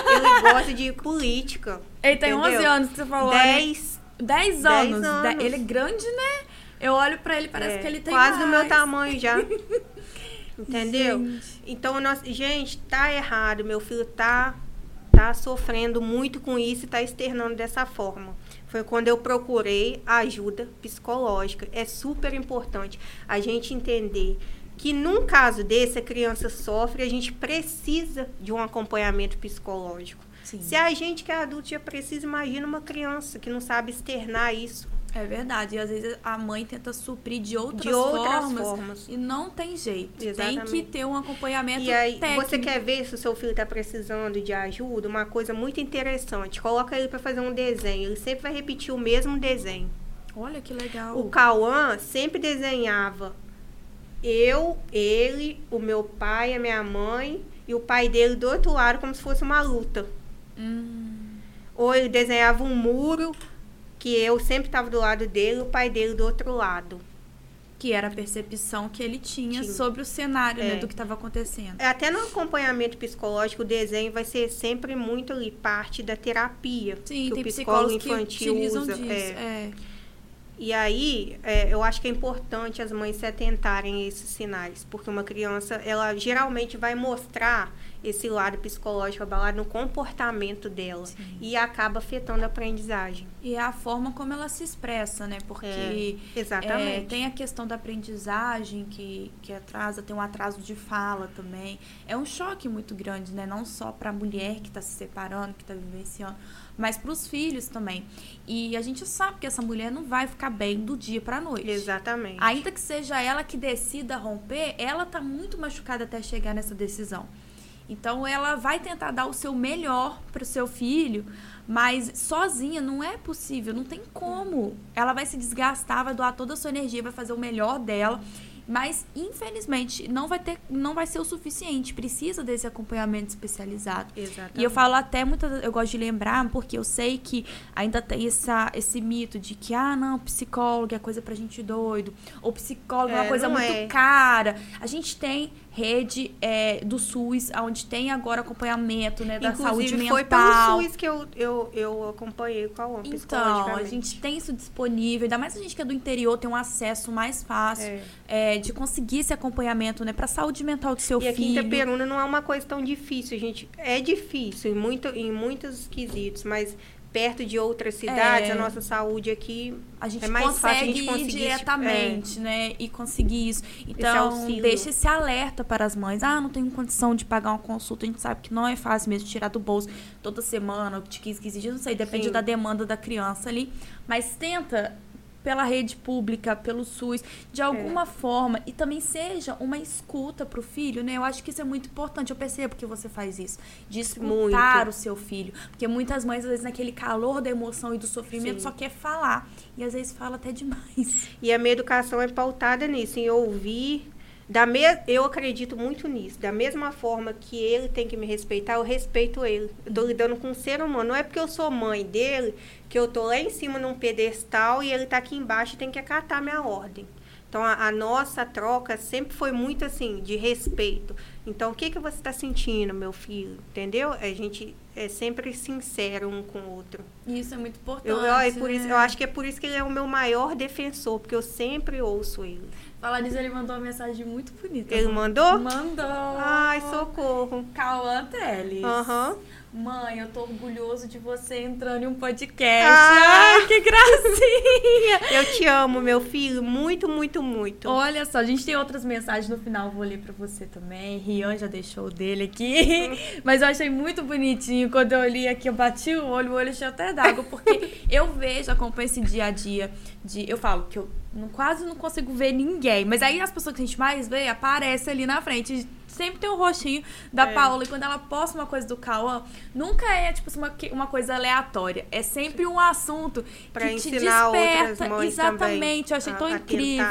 Ele gosta de política. Ele tem entendeu? 11 anos que você falou, né? 10. 10 Dez anos. anos. De- Ele é grande, né? Eu olho pra ele, parece é, que ele tem quase do meu mais. tamanho já. Entendeu? Gente. Então, nós, gente, tá errado. Meu filho tá, tá sofrendo muito com isso e tá externando dessa forma. Foi quando eu procurei ajuda psicológica. É super importante a gente entender que num caso desse a criança sofre, a gente precisa de um acompanhamento psicológico. Sim. Se a gente que é adulto já precisa, imagina uma criança que não sabe externar isso. É verdade. E às vezes a mãe tenta suprir de outras, De outras formas, formas. E não tem jeito. Tem Exatamente. que ter um acompanhamento E aí, técnico. você quer ver se o seu filho está precisando de ajuda? Uma coisa muito interessante. Coloca ele para fazer um desenho. Ele sempre vai repetir o mesmo desenho. Olha que legal. O Cauã sempre desenhava eu, ele, o meu pai, a minha mãe e o pai dele do outro lado, como se fosse uma luta. Hum, Ou ele desenhava um muro que eu sempre estava do lado dele o pai dele do outro lado. Que era a percepção que ele tinha sobre o cenário né, é. né, do que estava acontecendo. É, até no acompanhamento psicológico, o desenho vai ser sempre muito ali parte da terapia. Sim, que o psicólogo infantil usa. Disso, é. é. E aí, é, eu acho que é importante as mães se atentarem a esses sinais, porque uma criança, ela geralmente vai mostrar esse lado psicológico abalado no comportamento dela Sim. e acaba afetando a aprendizagem. E é a forma como ela se expressa, né? Porque é, exatamente. É, tem a questão da aprendizagem que, que atrasa, tem um atraso de fala também. É um choque muito grande, né? Não só para a mulher que está se separando, que está vivenciando, mas para os filhos também. E a gente sabe que essa mulher não vai ficar bem do dia para a noite. Exatamente. Ainda que seja ela que decida romper, ela tá muito machucada até chegar nessa decisão. Então ela vai tentar dar o seu melhor para o seu filho, mas sozinha não é possível, não tem como. Ela vai se desgastar, vai doar toda a sua energia, vai fazer o melhor dela mas, infelizmente, não vai ter, não vai ser o suficiente. Precisa desse acompanhamento especializado. Exatamente. E eu falo até muitas eu gosto de lembrar, porque eu sei que ainda tem essa, esse mito de que, ah, não, psicólogo é coisa pra gente doido. Ou psicólogo é, é uma coisa muito é. cara. A gente tem rede é, do SUS, onde tem agora acompanhamento né, da Inclusive, saúde mental. foi pelo SUS que eu, eu, eu acompanhei com a Então, a gente tem isso disponível, ainda mais a gente que é do interior, tem um acesso mais fácil é. É, de conseguir esse acompanhamento né, para a saúde mental do seu e filho. E aqui em Itaperuna não é uma coisa tão difícil, gente. É difícil em, muito, em muitos quesitos, mas perto de outras cidades, é, a nossa saúde aqui a gente é mais consegue fácil a gente conseguir ir diretamente, é, né? E conseguir isso. Então, esse deixa esse alerta para as mães. Ah, não tenho condição de pagar uma consulta. A gente sabe que não é fácil mesmo tirar do bolso toda semana, de 15, 15 dias, não sei, depende Sim. da demanda da criança ali. Mas tenta pela rede pública, pelo SUS, de alguma é. forma, e também seja uma escuta para o filho, né? Eu acho que isso é muito importante. Eu percebo que você faz isso, de escutar muito. o seu filho. Porque muitas mães, às vezes, naquele calor da emoção e do sofrimento, Sim. só quer falar. E às vezes fala até demais. E a minha educação é pautada nisso, em ouvir da me... Eu acredito muito nisso. Da mesma forma que ele tem que me respeitar, eu respeito ele. Eu tô lidando com um ser humano. Não é porque eu sou mãe dele que eu tô lá em cima num pedestal e ele tá aqui embaixo e tem que acatar minha ordem. Então, a, a nossa troca sempre foi muito assim, de respeito. Então, o que, que você está sentindo, meu filho? Entendeu? A gente é sempre sincero um com o outro. Isso é muito importante. Eu, eu, é por isso, né? eu acho que é por isso que ele é o meu maior defensor, porque eu sempre ouço ele. Falar nisso, ele mandou uma mensagem muito bonita. Ele mandou? Mandou. Ai, socorro. Cauã Teles. Aham. Uhum. Mãe, eu tô orgulhoso de você entrando em um podcast. Ah, Ai, que gracinha! Eu te amo, meu filho, muito, muito, muito. Olha só, a gente tem outras mensagens no final, vou ler pra você também. Rian já deixou o dele aqui. Mas eu achei muito bonitinho. Quando eu li aqui, eu bati o olho, o olho cheio até d'água, porque eu vejo, acompanho esse dia a dia de. Eu falo que eu não, quase não consigo ver ninguém. Mas aí as pessoas que a gente mais vê aparecem ali na frente sempre tem o um rostinho da é. Paola. E quando ela posta uma coisa do Cauã, nunca é, tipo, uma, uma coisa aleatória. É sempre um assunto pra que te desperta. Exatamente. Eu achei tão incrível.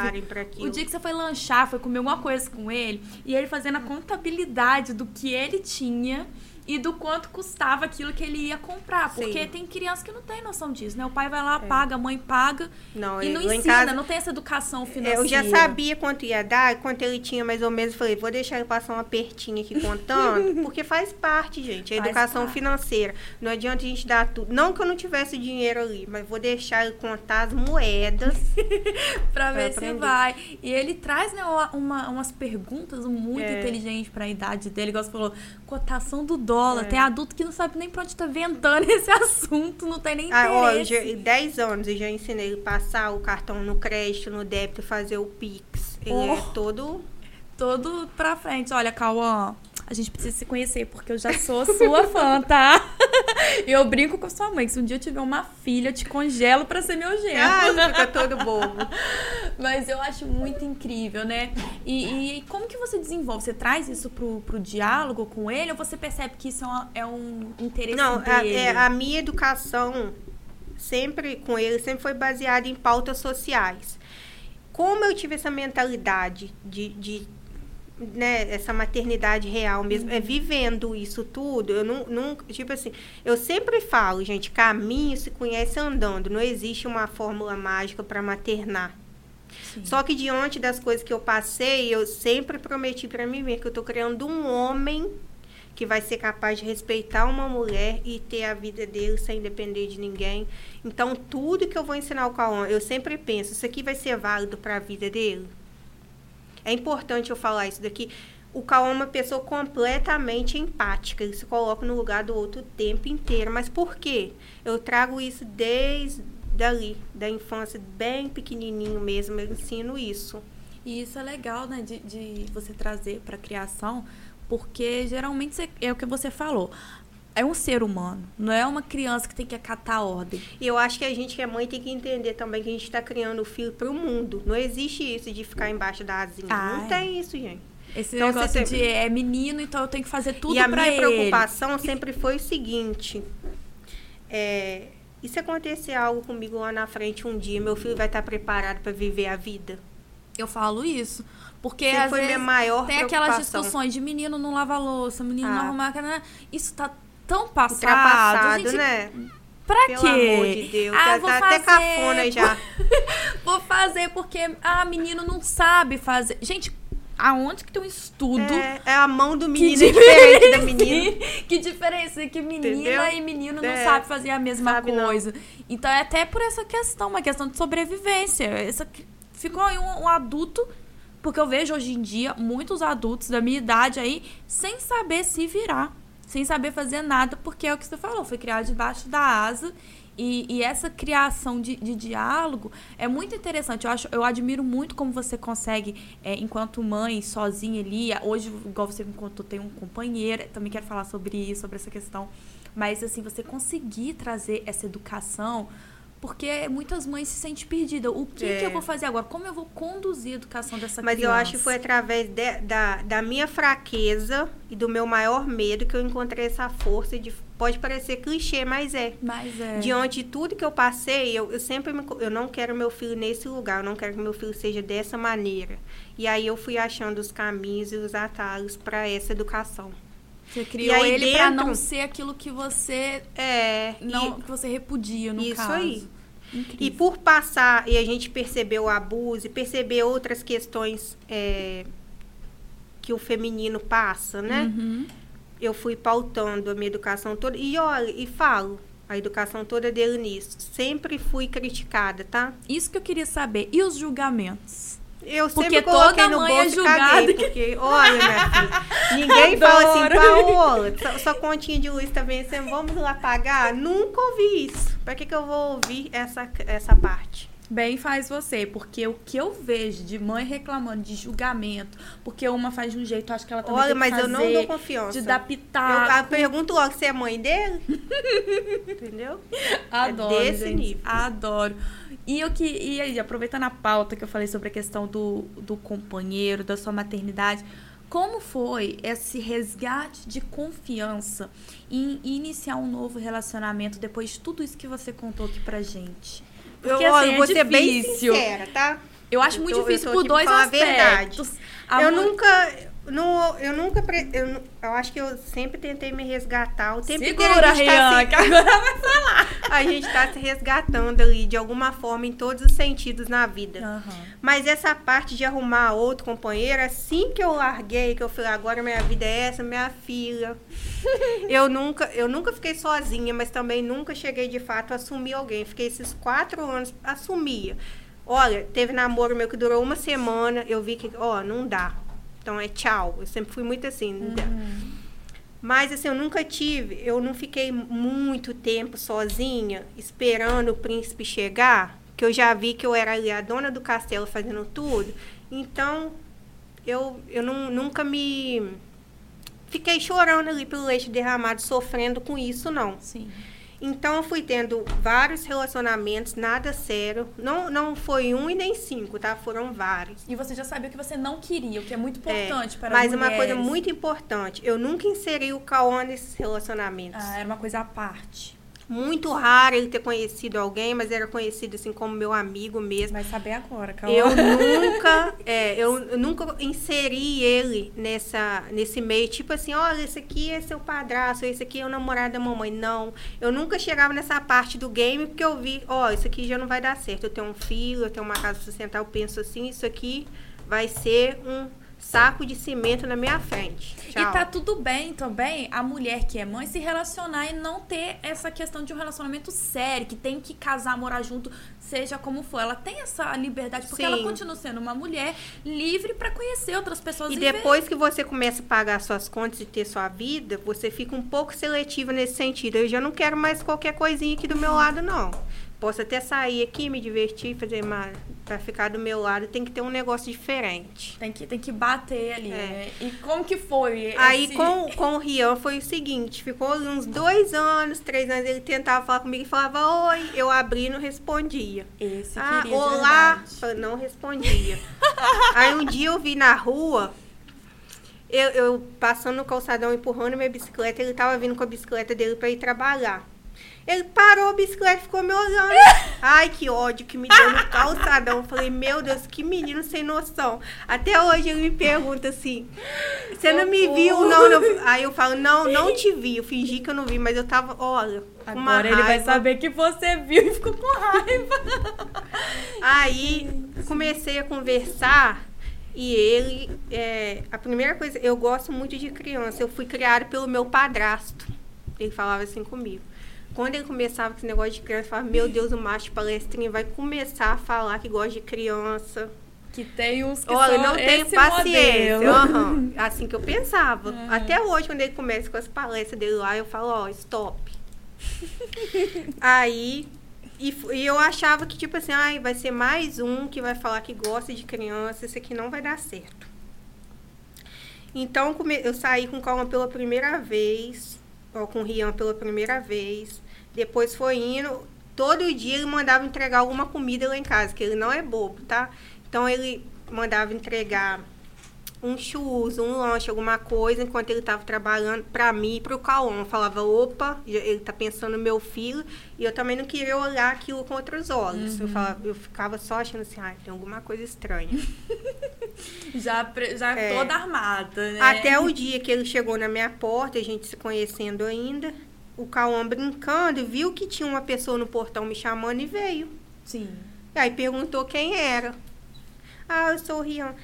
O dia que você foi lanchar, foi comer alguma coisa com ele, e ele fazendo a contabilidade do que ele tinha e do quanto custava aquilo que ele ia comprar. Porque Sim. tem criança que não tem noção disso, né? O pai vai lá, é. paga, a mãe paga não, e não ensina, casa, não tem essa educação financeira. Eu já sabia quanto ia dar, quanto ele tinha mais ou menos. Falei, vou deixar ele passar um apertinho aqui contando, porque faz parte, gente, a faz educação parte. financeira. Não adianta a gente dar tudo. Não que eu não tivesse dinheiro ali, mas vou deixar ele contar as moedas. pra, pra ver aprender. se vai. E ele traz, né, uma, umas perguntas muito é. inteligentes pra idade dele, igual você falou, cotação do dólar escola. É. Tem adulto que não sabe nem pra onde tá ventando esse assunto, não tem nem ah, interesse. Ah, ó, 10 anos eu já ensinei ele passar o cartão no crédito, no débito, fazer o Pix. Ele é oh. é todo... Todo pra frente. Olha, Cauã, a gente precisa se conhecer, porque eu já sou sua fã, tá? eu brinco com sua mãe, que se um dia eu tiver uma filha, eu te congelo pra ser meu genro. Ah, fica todo bobo. Mas eu acho muito incrível, né? E, e, como que você desenvolve? Você traz isso pro, pro diálogo com ele ou você percebe que isso é, é um interesse Não, dele? A, é, a minha educação sempre com ele sempre foi baseada em pautas sociais. Como eu tive essa mentalidade de, de né, essa maternidade real mesmo, é vivendo isso tudo. Eu não, não, tipo assim, eu sempre falo, gente, caminho se conhece andando. Não existe uma fórmula mágica para maternar. Sim. Só que diante das coisas que eu passei, eu sempre prometi para mim mesmo que eu tô criando um homem que vai ser capaz de respeitar uma mulher e ter a vida dele sem depender de ninguém. Então, tudo que eu vou ensinar o Cauã, eu sempre penso, isso aqui vai ser válido para a vida dele? É importante eu falar isso daqui. O Cauã é uma pessoa completamente empática, ele se coloca no lugar do outro o tempo inteiro. Mas por quê? Eu trago isso desde dali, da infância, bem pequenininho mesmo, eu ensino isso. E isso é legal, né, de, de você trazer para a criação, porque geralmente é o que você falou. É um ser humano, não é uma criança que tem que acatar a ordem. E eu acho que a gente que é mãe tem que entender também que a gente está criando o filho para o mundo. Não existe isso de ficar embaixo da asinha. Ai. Não tem isso, gente. Esse então, negócio sempre... de é menino, então eu tenho que fazer tudo para ele. E a minha preocupação sempre foi o seguinte: é, e se acontecer algo comigo lá na frente um dia, meu filho vai estar preparado para viver a vida? Eu falo isso. Porque às foi vezes minha maior tem aquelas discussões de menino não lava louça, menino ah. não arruma a Isso tá tão passado. Ultrapassado, gente... né? Pra Pelo quê? amor de Deus, ah, tá, vou tá fazer, até cafona já. vou fazer porque, ah, menino não sabe fazer. Gente, aonde que tem um estudo? É, é a mão do menino é diferente da menina. que diferença que menina Entendeu? e menino não é, sabe fazer a mesma sabe coisa. Não. Então é até por essa questão, uma questão de sobrevivência. Essa ficou aí um, um adulto porque eu vejo hoje em dia muitos adultos da minha idade aí sem saber se virar, sem saber fazer nada, porque é o que você falou, foi criado debaixo da asa. E, e essa criação de, de, diálogo é muito interessante. Eu, acho, eu admiro muito como você consegue, é, enquanto mãe, sozinha ali. Hoje, igual você me contou, tem um companheiro. Também quero falar sobre isso, sobre essa questão. Mas, assim, você conseguir trazer essa educação porque muitas mães se sentem perdidas. O que, é. que eu vou fazer agora? Como eu vou conduzir a educação dessa Mas criança? Mas eu acho que foi através de, da, da minha fraqueza e do meu maior medo que eu encontrei essa força de pode parecer clichê, mas é. Mas é. Diante de tudo que eu passei, eu, eu sempre me, eu não quero meu filho nesse lugar, eu não quero que meu filho seja dessa maneira. E aí eu fui achando os caminhos e os atalhos para essa educação. Você criou ele dentro, para não ser aquilo que você é, não e, que você repudia no isso caso. Isso aí. Incrível. E por passar e a gente perceber o abuso e perceber outras questões é, que o feminino passa, né? Uhum. Eu fui pautando a minha educação toda. E olha, e falo, a educação toda dele nisso. Sempre fui criticada, tá? Isso que eu queria saber. E os julgamentos? Eu porque sempre coloquei toda no mãe é bolso é julgada. porque, olha, minha filha, ninguém fala assim, Paola, sua, sua continha de luz tá vencendo, vamos lá pagar? Nunca ouvi isso. Pra que, que eu vou ouvir essa, essa parte? Bem faz você, porque o que eu vejo de mãe reclamando de julgamento, porque uma faz de um jeito, acho que ela também Olha, mas fazer, eu não dou confiança. De dar pitaco. Eu, pergunto logo se é mãe dele. Entendeu? Adoro, é desse gente, nível. Adoro. E eu que e aí, aproveitando a pauta que eu falei sobre a questão do, do companheiro, da sua maternidade, como foi esse resgate de confiança em iniciar um novo relacionamento depois de tudo isso que você contou aqui pra gente? Porque, eu, assim, é vou ser bem sincera, tá? Eu acho muito eu difícil por dois aspectos. eu nunca eu nunca. Eu, eu acho que eu sempre tentei me resgatar. O tempo Segura, inteiro a gente tá se, agora vai falar. A gente tá se resgatando ali, de alguma forma, em todos os sentidos na vida. Uhum. Mas essa parte de arrumar outro companheiro, assim que eu larguei, que eu falei, agora minha vida é essa, minha filha. eu, nunca, eu nunca fiquei sozinha, mas também nunca cheguei de fato a assumir alguém. Fiquei esses quatro anos, assumia. Olha, teve namoro meu que durou uma semana, eu vi que, ó, não dá então é tchau. Eu sempre fui muito assim. Uhum. Mas assim, eu nunca tive, eu não fiquei muito tempo sozinha esperando o príncipe chegar, que eu já vi que eu era ali a dona do castelo fazendo tudo. Então, eu, eu não, nunca me fiquei chorando ali pelo leite derramado, sofrendo com isso, não. Sim. Então, eu fui tendo vários relacionamentos, nada sério. Não, não foi um e nem cinco, tá? Foram vários. E você já sabia o que você não queria, o que é muito importante é, para Mas mulheres. uma coisa muito importante, eu nunca inseri o Cauã nesses relacionamentos. Ah, era uma coisa à parte. Muito raro ele ter conhecido alguém, mas era conhecido assim como meu amigo mesmo. Vai saber agora, calma. Eu nunca, é, eu nunca inseri ele nessa, nesse meio, tipo assim, olha, esse aqui é seu padrasto, esse aqui é o namorado da mamãe. Não, eu nunca chegava nessa parte do game porque eu vi, ó, oh, isso aqui já não vai dar certo. Eu tenho um filho, eu tenho uma casa sustentar, eu penso assim, isso aqui vai ser um saco de cimento na minha frente. Tchau. E tá tudo bem também a mulher que é mãe se relacionar e não ter essa questão de um relacionamento sério, que tem que casar, morar junto, seja como for. Ela tem essa liberdade, porque Sim. ela continua sendo uma mulher livre para conhecer outras pessoas. E, e depois ver. que você começa a pagar suas contas e ter sua vida, você fica um pouco seletiva nesse sentido. Eu já não quero mais qualquer coisinha aqui do meu lado, não. Posso até sair aqui, me divertir, fazer uma. Pra ficar do meu lado, tem que ter um negócio diferente. Tem que, tem que bater ali, é. né? E como que foi? Aí esse... com, com o Rian foi o seguinte: ficou uns dois anos, três anos, ele tentava falar comigo e falava oi. Eu abri e não respondia. Esse ah, olá, não respondia. Aí um dia eu vi na rua eu, eu, passando no calçadão, empurrando minha bicicleta, ele tava vindo com a bicicleta dele para ir trabalhar. Ele parou a bicicleta e ficou me olhando. Ai, que ódio que me deu no calçadão. Falei, meu Deus, que menino sem noção. Até hoje ele me pergunta assim: Você não me viu? Não, não. Aí eu falo, não, não te vi. Eu fingi que eu não vi, mas eu tava, olha. Agora ele vai saber que você viu e ficou com raiva. Aí comecei a conversar. E ele, é, a primeira coisa, eu gosto muito de criança. Eu fui criada pelo meu padrasto. Ele falava assim comigo. Quando ele começava com esse negócio de criança, eu falava, meu Deus, o macho palestrinho vai começar a falar que gosta de criança. Que tem uns que Olha, não tenho paciência. Uhum. Assim que eu pensava. Uhum. Até hoje, quando ele começa com as palestras dele lá, eu falo, ó, oh, stop. Aí, e, e, eu achava que, tipo assim, ai, vai ser mais um que vai falar que gosta de criança, isso aqui não vai dar certo. Então, eu saí com calma pela primeira vez, ó, com Rian pela primeira vez. Depois foi indo. Todo dia ele mandava entregar alguma comida lá em casa, que ele não é bobo, tá? Então ele mandava entregar um churros, um lanche, alguma coisa, enquanto ele estava trabalhando para mim e para o Cauã. Falava, opa, ele tá pensando no meu filho. E eu também não queria olhar aquilo com outros olhos. Uhum. Eu, falava, eu ficava só achando assim, ah, tem alguma coisa estranha. já já é. toda armada, né? Até o dia que ele chegou na minha porta, a gente se conhecendo ainda o Cauã brincando, viu que tinha uma pessoa no portão me chamando e veio. Sim. E aí perguntou quem era. Ah, eu sou o Rian.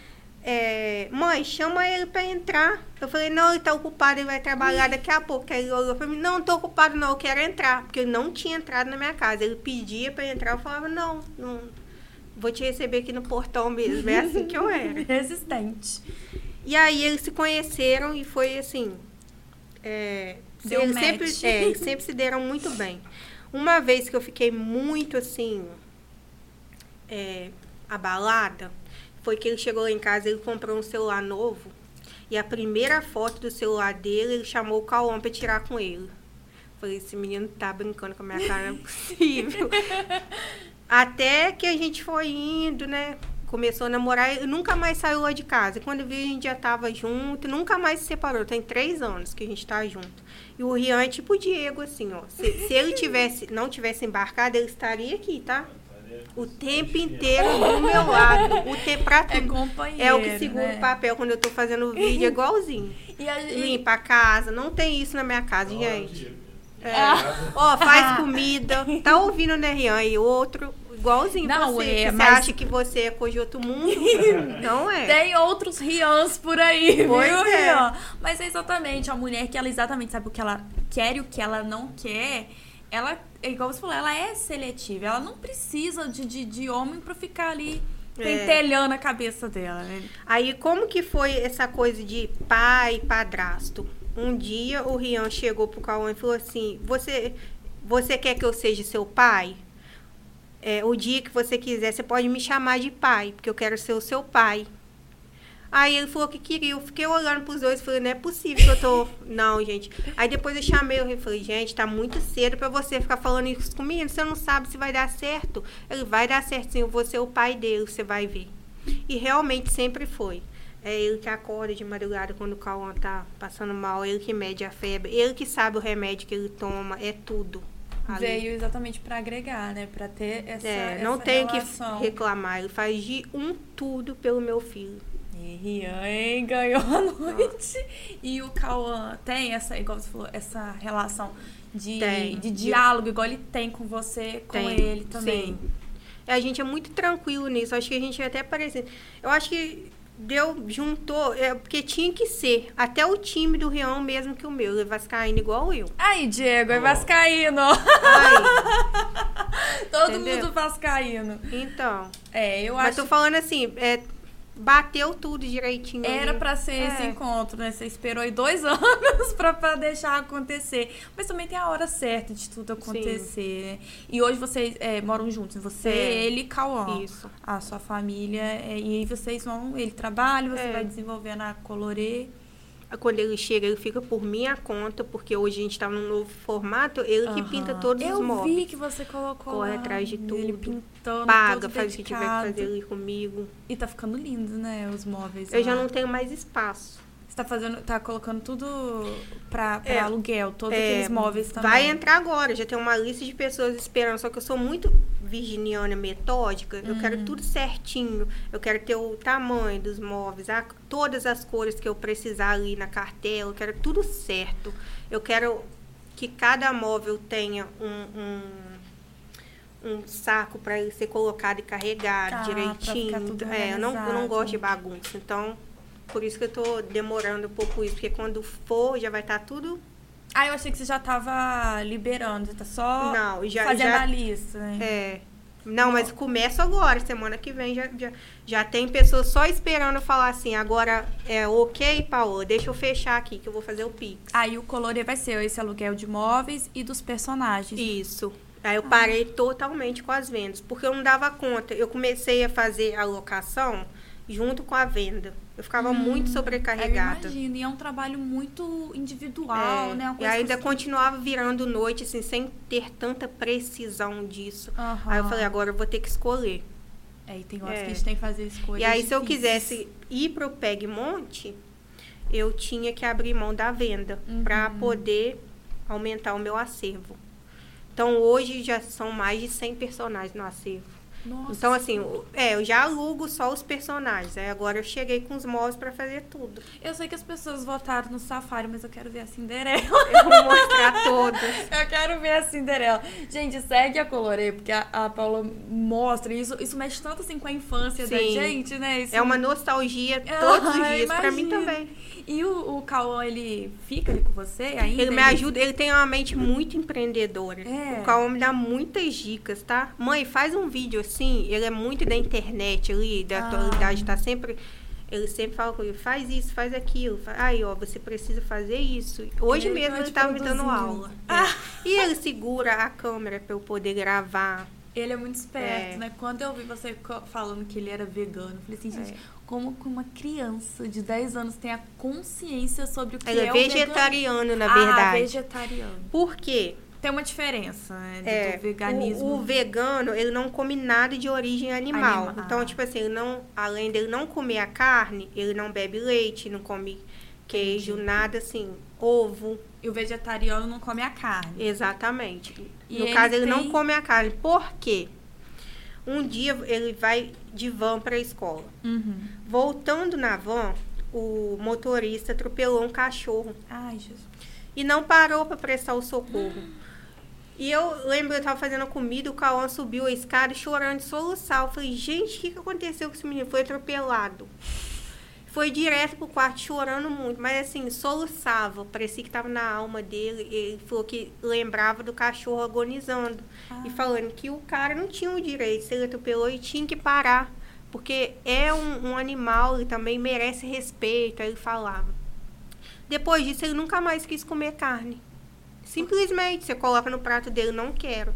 É, mãe, chama ele para entrar. Eu falei, não, ele tá ocupado, ele vai trabalhar daqui a pouco. Aí ele olhou pra mim, não, não tô ocupado não, eu quero entrar. Porque ele não tinha entrado na minha casa. Ele pedia para entrar, eu falava, não, não, vou te receber aqui no portão mesmo. É assim que eu era. Resistente. E aí eles se conheceram e foi assim... É, Deu eles sempre, é, sempre se deram muito bem. Uma vez que eu fiquei muito assim é, abalada, foi que ele chegou lá em casa, ele comprou um celular novo e a primeira foto do celular dele, ele chamou o Cauã para tirar com ele. Falei, esse menino tá brincando com a minha cara, não é possível. Até que a gente foi indo, né? começou a namorar e nunca mais saiu lá de casa. Quando viu, a gente já tava junto, nunca mais se separou. Tem três anos que a gente tá junto. E o Rian é tipo o Diego, assim, ó. Se, se ele tivesse, não tivesse embarcado, ele estaria aqui, tá? O tempo inteiro do meu lado. O tempo pra é tudo. É companheiro, É o que segura né? o papel quando eu tô fazendo vídeo, é igualzinho. E a, Limpa a casa. Não tem isso na minha casa, gente. É. Ó, faz comida. Tá ouvindo, né, Rian? E outro igualzinho não, você. É, você mas... acha que você é coisa de outro mundo? não é. Tem outros Rians por aí, pois viu, é. Rian? Mas é exatamente a mulher que ela exatamente sabe o que ela quer e o que ela não quer. Ela, é igual você falou, ela é seletiva. Ela não precisa de, de, de homem pra ficar ali pentelhando é. a cabeça dela. Né? Aí, como que foi essa coisa de pai padrasto? Um dia o Rian chegou pro Cauã e falou assim: Você, você quer que eu seja seu pai? É, o dia que você quiser, você pode me chamar de pai, porque eu quero ser o seu pai. Aí ele falou que queria. Eu fiquei olhando pros dois falei, não é possível que eu tô. Não, gente. Aí depois eu chamei e falei, gente, tá muito cedo pra você ficar falando isso comigo. Você não sabe se vai dar certo. Ele vai dar certo sim, eu vou ser o pai dele, você vai ver. E realmente sempre foi. É ele que acorda de madrugada quando o Cauã tá passando mal, ele que mede a febre, ele que sabe o remédio que ele toma, é tudo. Ali. Veio exatamente para agregar, né? Para ter essa É, não essa tenho relação. que reclamar. Ele faz de um tudo pelo meu filho. E Rian, hein, ganhou a noite. E o Cauã tem essa, igual você falou, essa relação de, Tem. de diálogo, igual ele tem com você, com Tem, ele também. sim. A gente é muito tranquilo nisso. Acho que a gente é até parece. Eu acho que deu, juntou, é, porque tinha que ser. Até o time do Rian mesmo que o meu. Ele é vascaíno igual eu. Aí, Diego, é vascaíno. Ai, Todo Entendeu? mundo vascaíno. então. É, eu Mas acho tô falando assim, é, bateu tudo direitinho. Era pra ser esse É. encontro, né? Você esperou aí dois anos pra, pra deixar acontecer. Mas também tem a hora certa de tudo acontecer, né? E hoje vocês é, moram juntos, você, É. ele e Cauã. Isso. A sua família. é, e aí vocês vão, ele trabalha, você É. vai desenvolvendo a colorê. Quando ele chega, ele fica por minha conta, porque hoje a gente tá num novo formato, ele que Aham. pinta todos Eu os móveis. vi que você colocou Corre lá, atrás de Ele tudo. pintando, Paga, todo faz o que tiver que fazer ali comigo. E tá ficando lindo, né? Os móveis. Eu já lá. não tenho mais espaço. Você tá fazendo, tá colocando tudo pra, pra É. aluguel, todos É, aqueles móveis também. Vai entrar agora, já tem uma lista de pessoas esperando, só que eu sou muito virginiana metódica, eu Hum. quero tudo certinho, eu quero ter o tamanho dos móveis, a- todas as cores que eu precisar ali na cartela, eu quero tudo certo. Eu quero que cada móvel tenha um, um, um saco para ele ser colocado e carregado Ah, direitinho. É, eu não, eu não gosto de bagunça, então por isso que eu tô demorando um pouco isso, porque quando for já vai estar tudo Ah, eu achei que você já tava liberando, você tá só Não, já- fazendo já- a lista, né? É. Não, mas começa agora. Semana que vem já, já, já tem pessoas só esperando falar assim. Agora é ok, Paola, deixa eu fechar aqui que eu vou fazer o Pix. Aí o colorê vai ser esse aluguel de móveis e dos personagens. Isso. Aí eu parei totalmente com as vendas, porque eu não dava conta. Eu comecei a fazer a locação junto com a venda. Eu ficava muito Eu sobrecarregada. imagino, e é um trabalho muito individual, É, né? E que ainda você- continuava virando noite, assim, sem ter tanta precisão disso. Aham. Aí eu falei, agora eu vou ter que escolher. É, e tem horas É. que a gente tem que fazer escolhas E aí, se eu difíceis. quisesse ir pro Pegmonte, eu tinha que abrir mão da venda Uhum. para poder aumentar o meu acervo. Então, hoje já são mais de 100 personagens no acervo. Nossa. Então, assim, é, eu já alugo só os personagens. Aí agora eu cheguei com os móveis para fazer tudo. Eu sei que as pessoas votaram no Safari, mas eu quero ver a Cinderela. Eu vou mostrar todos. Eu quero ver a Cinderela. Gente, segue a Colorê, porque a, a Paula mostra. Isso, isso mexe tanto assim com a infância da Sim. gente, né? Isso- É uma nostalgia todos os Ah, dias, para mim também. E o, o Cauã, ele fica ali com você ainda? Ele me ajuda, ele tem uma mente muito empreendedora. É. O Cauã me dá muitas dicas, tá? Mãe, faz um vídeo assim, ele é muito da internet ali, da Ah. atualidade, tá sempre. Ele sempre fala comigo, faz isso, faz aquilo. Aí, ó, você precisa fazer isso. Hoje Ele mesmo ele te tava me dando aula. Ah. É. E ele segura a câmera pra eu poder gravar. Ele é muito esperto, É. né? Quando eu vi você falando que ele era vegano, eu falei assim, gente, É. como que uma criança de 10 anos tem a consciência sobre o que Ele é, é o vegetariano, na veganismo? verdade. Ah, vegetariano. Por quê? Tem uma diferença, né? Do, É, do veganismo. O, o vegano, ele não come nada de origem animal. Anima- Então, ah. tipo assim, ele não, além dele não comer a carne, ele não bebe leite, não come queijo, nada assim, ovo. E o vegetariano não come a carne. Exatamente. E no ele caso, ele tem- não come a carne. Por quê? Um dia ele vai de van para a escola. Uhum. Voltando na van, o motorista atropelou um cachorro Ai, Jesus. e não parou para prestar o socorro. E eu lembro, eu tava fazendo comida, o Cauã subiu a escada chorando de soluçar. Eu falei, gente, o que, que aconteceu com esse menino? Foi atropelado. Foi direto pro quarto chorando muito, mas assim, soluçava, parecia que tava na alma dele. Ele falou que lembrava do cachorro agonizando. Ah. E falando que o cara não tinha o direito, se ele atropelou e tinha que parar. Porque é um, um animal e também merece respeito, aí ele falava. Depois disso, ele nunca mais quis comer carne. Simplesmente, você coloca no prato dele, não quero.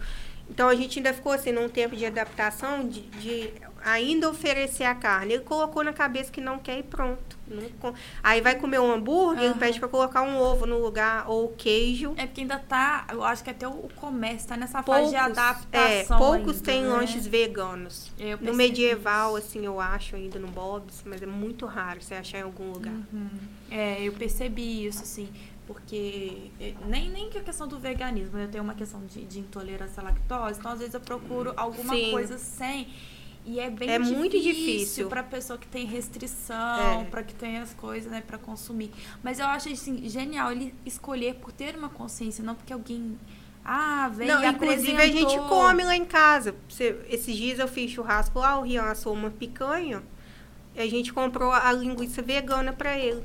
Então, a gente ainda ficou assim, num tempo de adaptação, de, de ainda oferecer a carne. Ele colocou na cabeça que não quer e pronto. Não Aí vai comer um hambúrguer, ele Aham. pede pra colocar um ovo no lugar, ou queijo. É porque ainda tá, eu acho que até o comércio tá nessa fase de é, adaptação. poucos ainda, têm né? lanches veganos. No medieval, isso. assim, eu acho ainda no Bob's, mas é muito raro você achar em algum lugar. Uhum. É, eu percebi isso, assim. Porque eh, nem, nem que a questão do veganismo, eu tenho uma questão de, de intolerância à lactose, então às vezes eu procuro alguma Sim. coisa sem. E é bem É difícil muito difícil. para pessoa que tem restrição, É. para que tem as coisas, né, para consumir. Mas eu acho assim, genial ele escolher por ter uma consciência, não porque alguém ah, veio Não, inclusive a gente apresentou. come lá em casa. Você- esses dias eu fiz churrasco lá, o Rian assou uma picanha. E a gente comprou a linguiça vegana pra ele.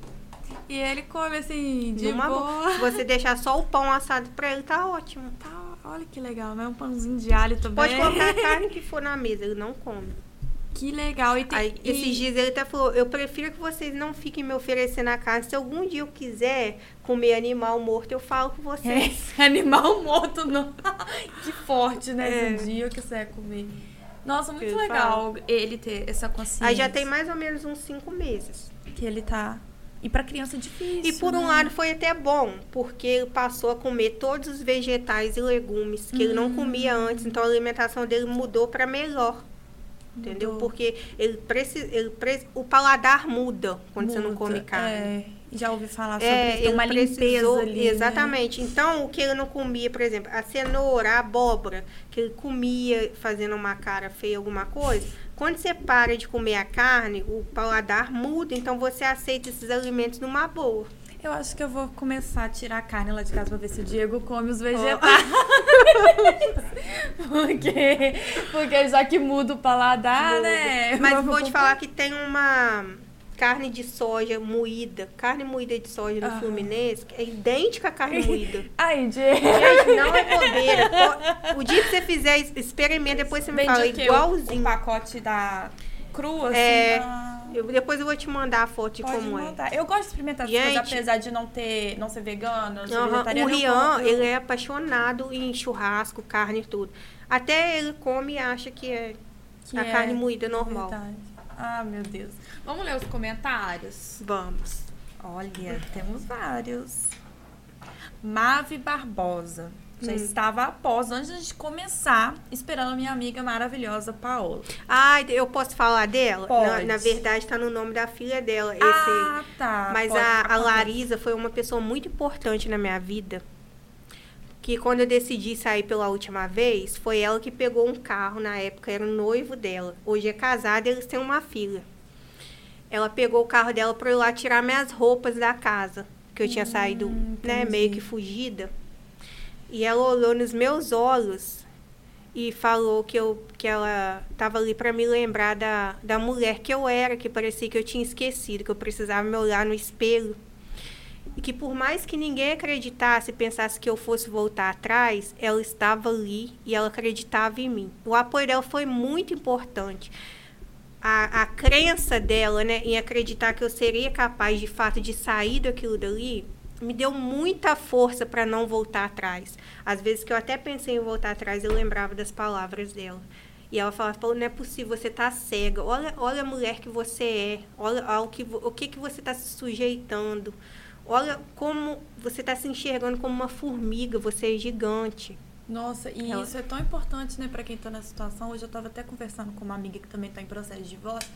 E ele come assim, de Numa boa. boa. Se você deixar só o pão assado pra ele, tá ótimo. Tá, olha que legal, né? Um pãozinho de alho também. Pode colocar a carne que for na mesa, ele não come. Que legal. E tem, Aí, e- esses dias ele até falou, eu prefiro que vocês não fiquem me oferecendo a carne. Se algum dia eu quiser comer animal morto, eu falo com vocês. É, animal morto, não. que forte, né? É. Esse dia que você ia comer. Nossa, muito legal ele ter essa consciência. Aí já tem mais ou menos uns cinco meses. Que ele tá. E pra criança é difícil. E por um né? lado foi até bom, porque ele passou a comer todos os vegetais e legumes que ele Hum. não comia antes, então a alimentação dele mudou para melhor. Entendeu? Mudou. Porque ele precisa, ele pre- o paladar muda quando você não Muda, come carne. É, já ouvi falar sobre É, isso. Ele uma precisou, limpeza ali. né? exatamente. Então, o que ele não comia, por exemplo, a cenoura, a abóbora, que ele comia fazendo uma cara feia, alguma coisa, quando você para de comer a carne, o paladar muda, então você aceita esses alimentos numa boa. Eu acho que eu vou começar a tirar a carne lá de casa pra ver se o Diego come os vegetais. porque, porque já que muda o paladar, né? Mas vou te falar que tem uma carne de soja moída, carne moída de soja no Aham. Fluminense, é idêntica à carne moída. Aí, Diego. Gente, não é bobeira. O dia que você fizer, experimenta, depois você me Vende fala, o quê? O- igualzinho. O pacote da crua, assim? É, Ah, Eu, depois eu vou te mandar a foto de Pode como é. mandar. Eu gosto de experimentar essas coisas, Gente. apesar de não ter, não ser vegana, ser Aham, O Rian, como- ele é apaixonado em churrasco, carne e tudo. Até ele come e acha que é que a é carne moída normal. verdade. Ah, meu Deus. Vamos ler os comentários? Vamos. Olha, temos vários. Mave Barbosa. Já Hum. estava após, antes de começar, esperando a minha amiga maravilhosa Paola. Ai, eu posso falar dela? Pode. Na, na verdade, tá no nome da filha dela. Esse, ah, tá. Mas Pode- a, a. Larisa foi uma pessoa muito importante na minha vida. Que quando eu decidi sair pela última vez, foi ela que pegou um carro, na época era o noivo dela. Hoje é casada e eles têm uma filha. Ela pegou o carro dela para eu ir lá tirar minhas roupas da casa. Que eu tinha saído, né, Hum, entendi. meio que fugida. E ela olhou nos meus olhos e falou que, eu, que ela estava ali para me lembrar da, da mulher que eu era, que parecia que eu tinha esquecido, que eu precisava me olhar no espelho. Que por mais que ninguém acreditasse, pensasse que eu fosse voltar atrás, ela estava ali e ela acreditava em mim. O apoio dela foi muito importante. A, a crença dela né, em acreditar que eu seria capaz, de fato, de sair daquilo dali, me deu muita força para não voltar atrás. Às vezes que eu até pensei em voltar atrás, eu lembrava das palavras dela. E ela falava, "Paulo, não é possível, você tá cega. Olha, olha a mulher que você é. Olha ao que, vo- o que, que você está se sujeitando. Olha como você está se enxergando como uma formiga, você é gigante. Nossa, e Ela- isso é tão importante, né, pra quem tá nessa situação. Hoje eu tava até conversando com uma amiga que também tá em processo de divórcio.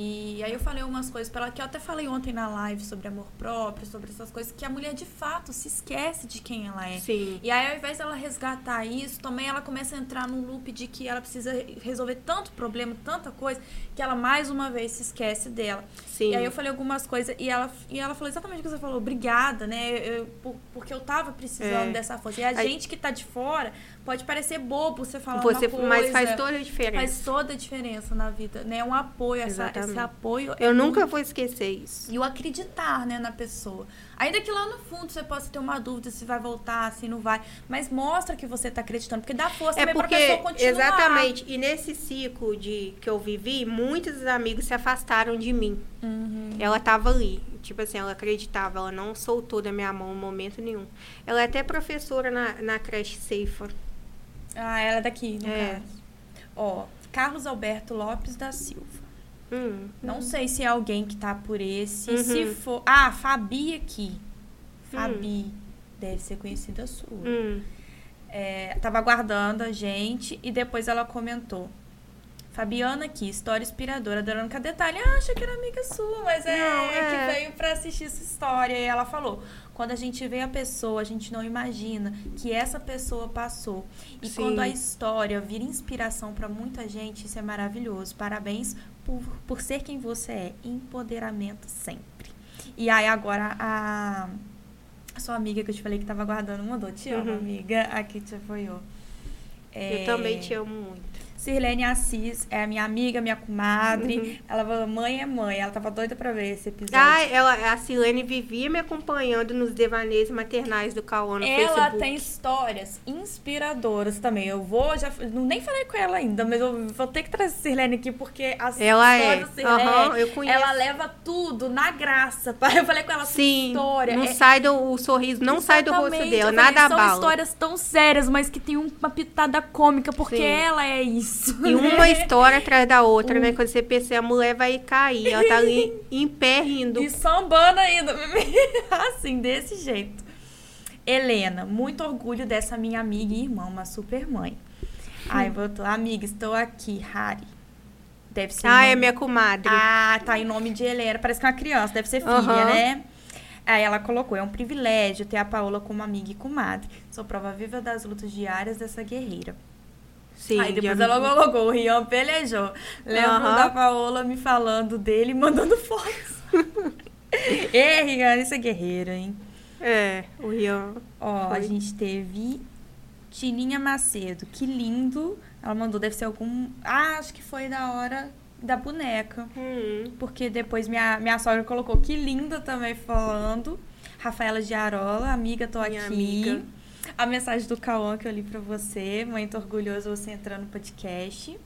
E aí eu falei umas coisas pra ela que eu até falei ontem na live sobre amor próprio, sobre essas coisas, que a mulher de fato se esquece de quem ela é. Sim. E aí, ao invés dela resgatar isso, também ela começa a entrar num loop de que ela precisa resolver tanto problema, tanta coisa, que ela mais uma vez se esquece dela. Sim. E aí eu falei algumas coisas e ela, e ela falou exatamente o que você falou. Obrigada, né? Eu- por- porque eu tava precisando É. dessa força. E a Aí- gente que tá de fora pode parecer bobo você falar Você, uma coisa. mas faz toda a diferença. faz toda a diferença na vida, né? Um apoio, essa, esse apoio. é Eu nunca muito- vou esquecer isso. E o acreditar, né, na pessoa. Ainda que lá no fundo você possa ter uma dúvida se vai voltar, se não vai. Mas mostra que você tá acreditando. Porque dá força É também porque, pra pessoa continuar. exatamente, e nesse ciclo de que eu vivi, muitos amigos se afastaram de mim. Uhum. Ela tava ali, tipo assim, ela acreditava, ela não soltou da minha mão em momento nenhum. Ela é até professora na, na creche Ceifa. Ah, ela é daqui, no É. caso. Ó, Carlos Alberto Lopes da Silva. Hum, Não sei se é alguém que tá por esse. Uhum. Se for. Ah, Fabi aqui. Fabi. Deve ser conhecida sua. hum. É, tava aguardando a gente e depois ela comentou. Fabiana aqui, história inspiradora, adorando cada detalhe. Ah, achei que era amiga sua, mas é, Não, é é. que veio pra assistir essa história. E ela falou: quando a gente vê a pessoa, a gente não imagina que essa pessoa passou. E Sim. quando a história vira inspiração pra muita gente, isso é maravilhoso. Parabéns por, por ser quem você é. Empoderamento sempre. E aí, agora a. a sua amiga que eu te falei que tava guardando mandou. Te amo, Uhum. amiga. Aqui te apoiou. É, Eu também te amo muito. Sirlene Assis é minha amiga, minha comadre. Uhum. Ela falou, mãe é mãe. Ela tava doida pra ver esse episódio. Ah, ela, a Silene vivia me acompanhando nos devaneios maternais do Cauã no ela Facebook. tem histórias inspiradoras também. Eu vou, já não, nem falei com ela ainda, mas eu vou ter que trazer a Sirlene aqui porque as Ela é. Sirlene, Aham, eu conheço. ela leva tudo na graça. Eu falei com ela, Sim, história. não é- sai do o sorriso, não sai do rosto Exatamente, dela, falei, nada São abala. histórias tão sérias, mas que tem uma pitada cômica, porque Sim. ela é isso. E uma história atrás da outra, Um né? Quando você pensa, a mulher vai cair, ela tá ali em pé rindo. E sambando ainda. assim, desse jeito. Helena, muito orgulho dessa minha amiga e irmã, uma super mãe. Aí botou, amiga, estou aqui, Hari. Deve ser. Ah, é minha comadre. Ah, tá em nome de Helena. Parece que é uma criança, deve ser filha, Aham. né? Aí ela colocou, é um privilégio ter a Paola como amiga e comadre. Sou prova viva das lutas diárias dessa guerreira. Sim, Aí depois ela colocou, o Rian pelejou. Lembro da Paola me falando dele e mandando fotos. Ei, Rian, isso é guerreiro, hein? É, o Rian. Ó, a Foi. gente teve Tininha Macedo, que lindo. Ela mandou, deve ser algum. Ah, acho que foi da hora da boneca. Hum, Porque depois minha, minha sogra colocou que linda também falando. Rafaela de Arola, amiga, tô Minha aqui. amiga. A mensagem do Cauã que eu li pra você. Muito orgulhoso você entrando no podcast.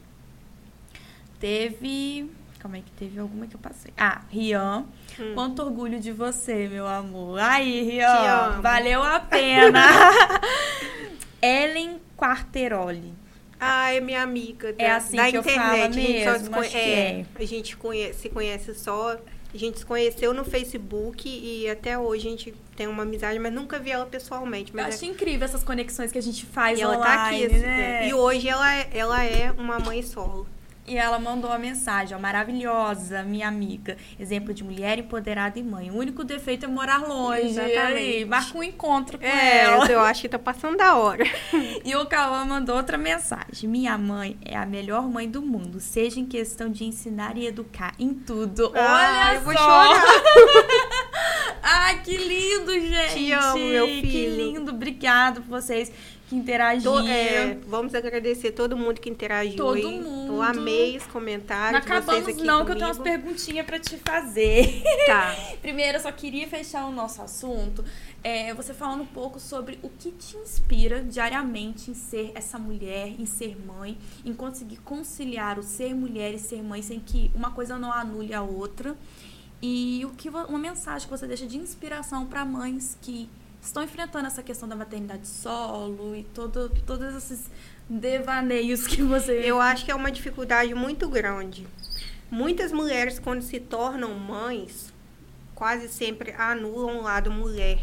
Teve. Calma aí que teve alguma que eu passei. Ah, Rian. Hum. Quanto orgulho de você, meu amor. Aí, Rian. Valeu a pena. Ellen Quarteroli. Ah, é minha amiga. Da, É assim da internet. a gente só mesmo, é, é. A gente conhece, se conhece só. A gente se conheceu no Facebook e até hoje a gente tem uma amizade, mas nunca vi ela pessoalmente. Eu Mas é- acho incrível essas conexões que a gente faz e ela online, tá aqui. né? E hoje ela é, ela é uma mãe solo. E ela mandou uma mensagem, ó, maravilhosa, minha amiga. Exemplo de mulher empoderada e mãe. O único defeito é morar longe. Exatamente. Aí, marca um encontro com É, ela. eu acho que tá passando da hora. E o Cauã mandou outra mensagem. Minha mãe é a melhor mãe do mundo, seja em questão de ensinar e educar em tudo. Ah, Olha eu vou só! chorar. Ai, que lindo, gente! Te amo, meu Que filho. lindo. Obrigada por vocês que. To- é, vamos agradecer todo mundo que interagiu. Todo aí. mundo. Eu amei os Não comentários. vocês acabamos aqui não, que eu tenho umas comigo. perguntinhas pra te fazer. Tá. Primeiro, eu só queria fechar o nosso assunto. É, você falando um pouco sobre o que te inspira diariamente em ser essa mulher, em ser mãe, em conseguir conciliar o ser mulher e ser mãe sem que uma coisa não anule a outra. E o que uma mensagem que você deixa de inspiração para mães que estão enfrentando essa questão da maternidade solo e todo, todos esses devaneios que você. Eu acho que é uma dificuldade muito grande. Muitas mulheres, quando se tornam mães, quase sempre anulam o lado mulher.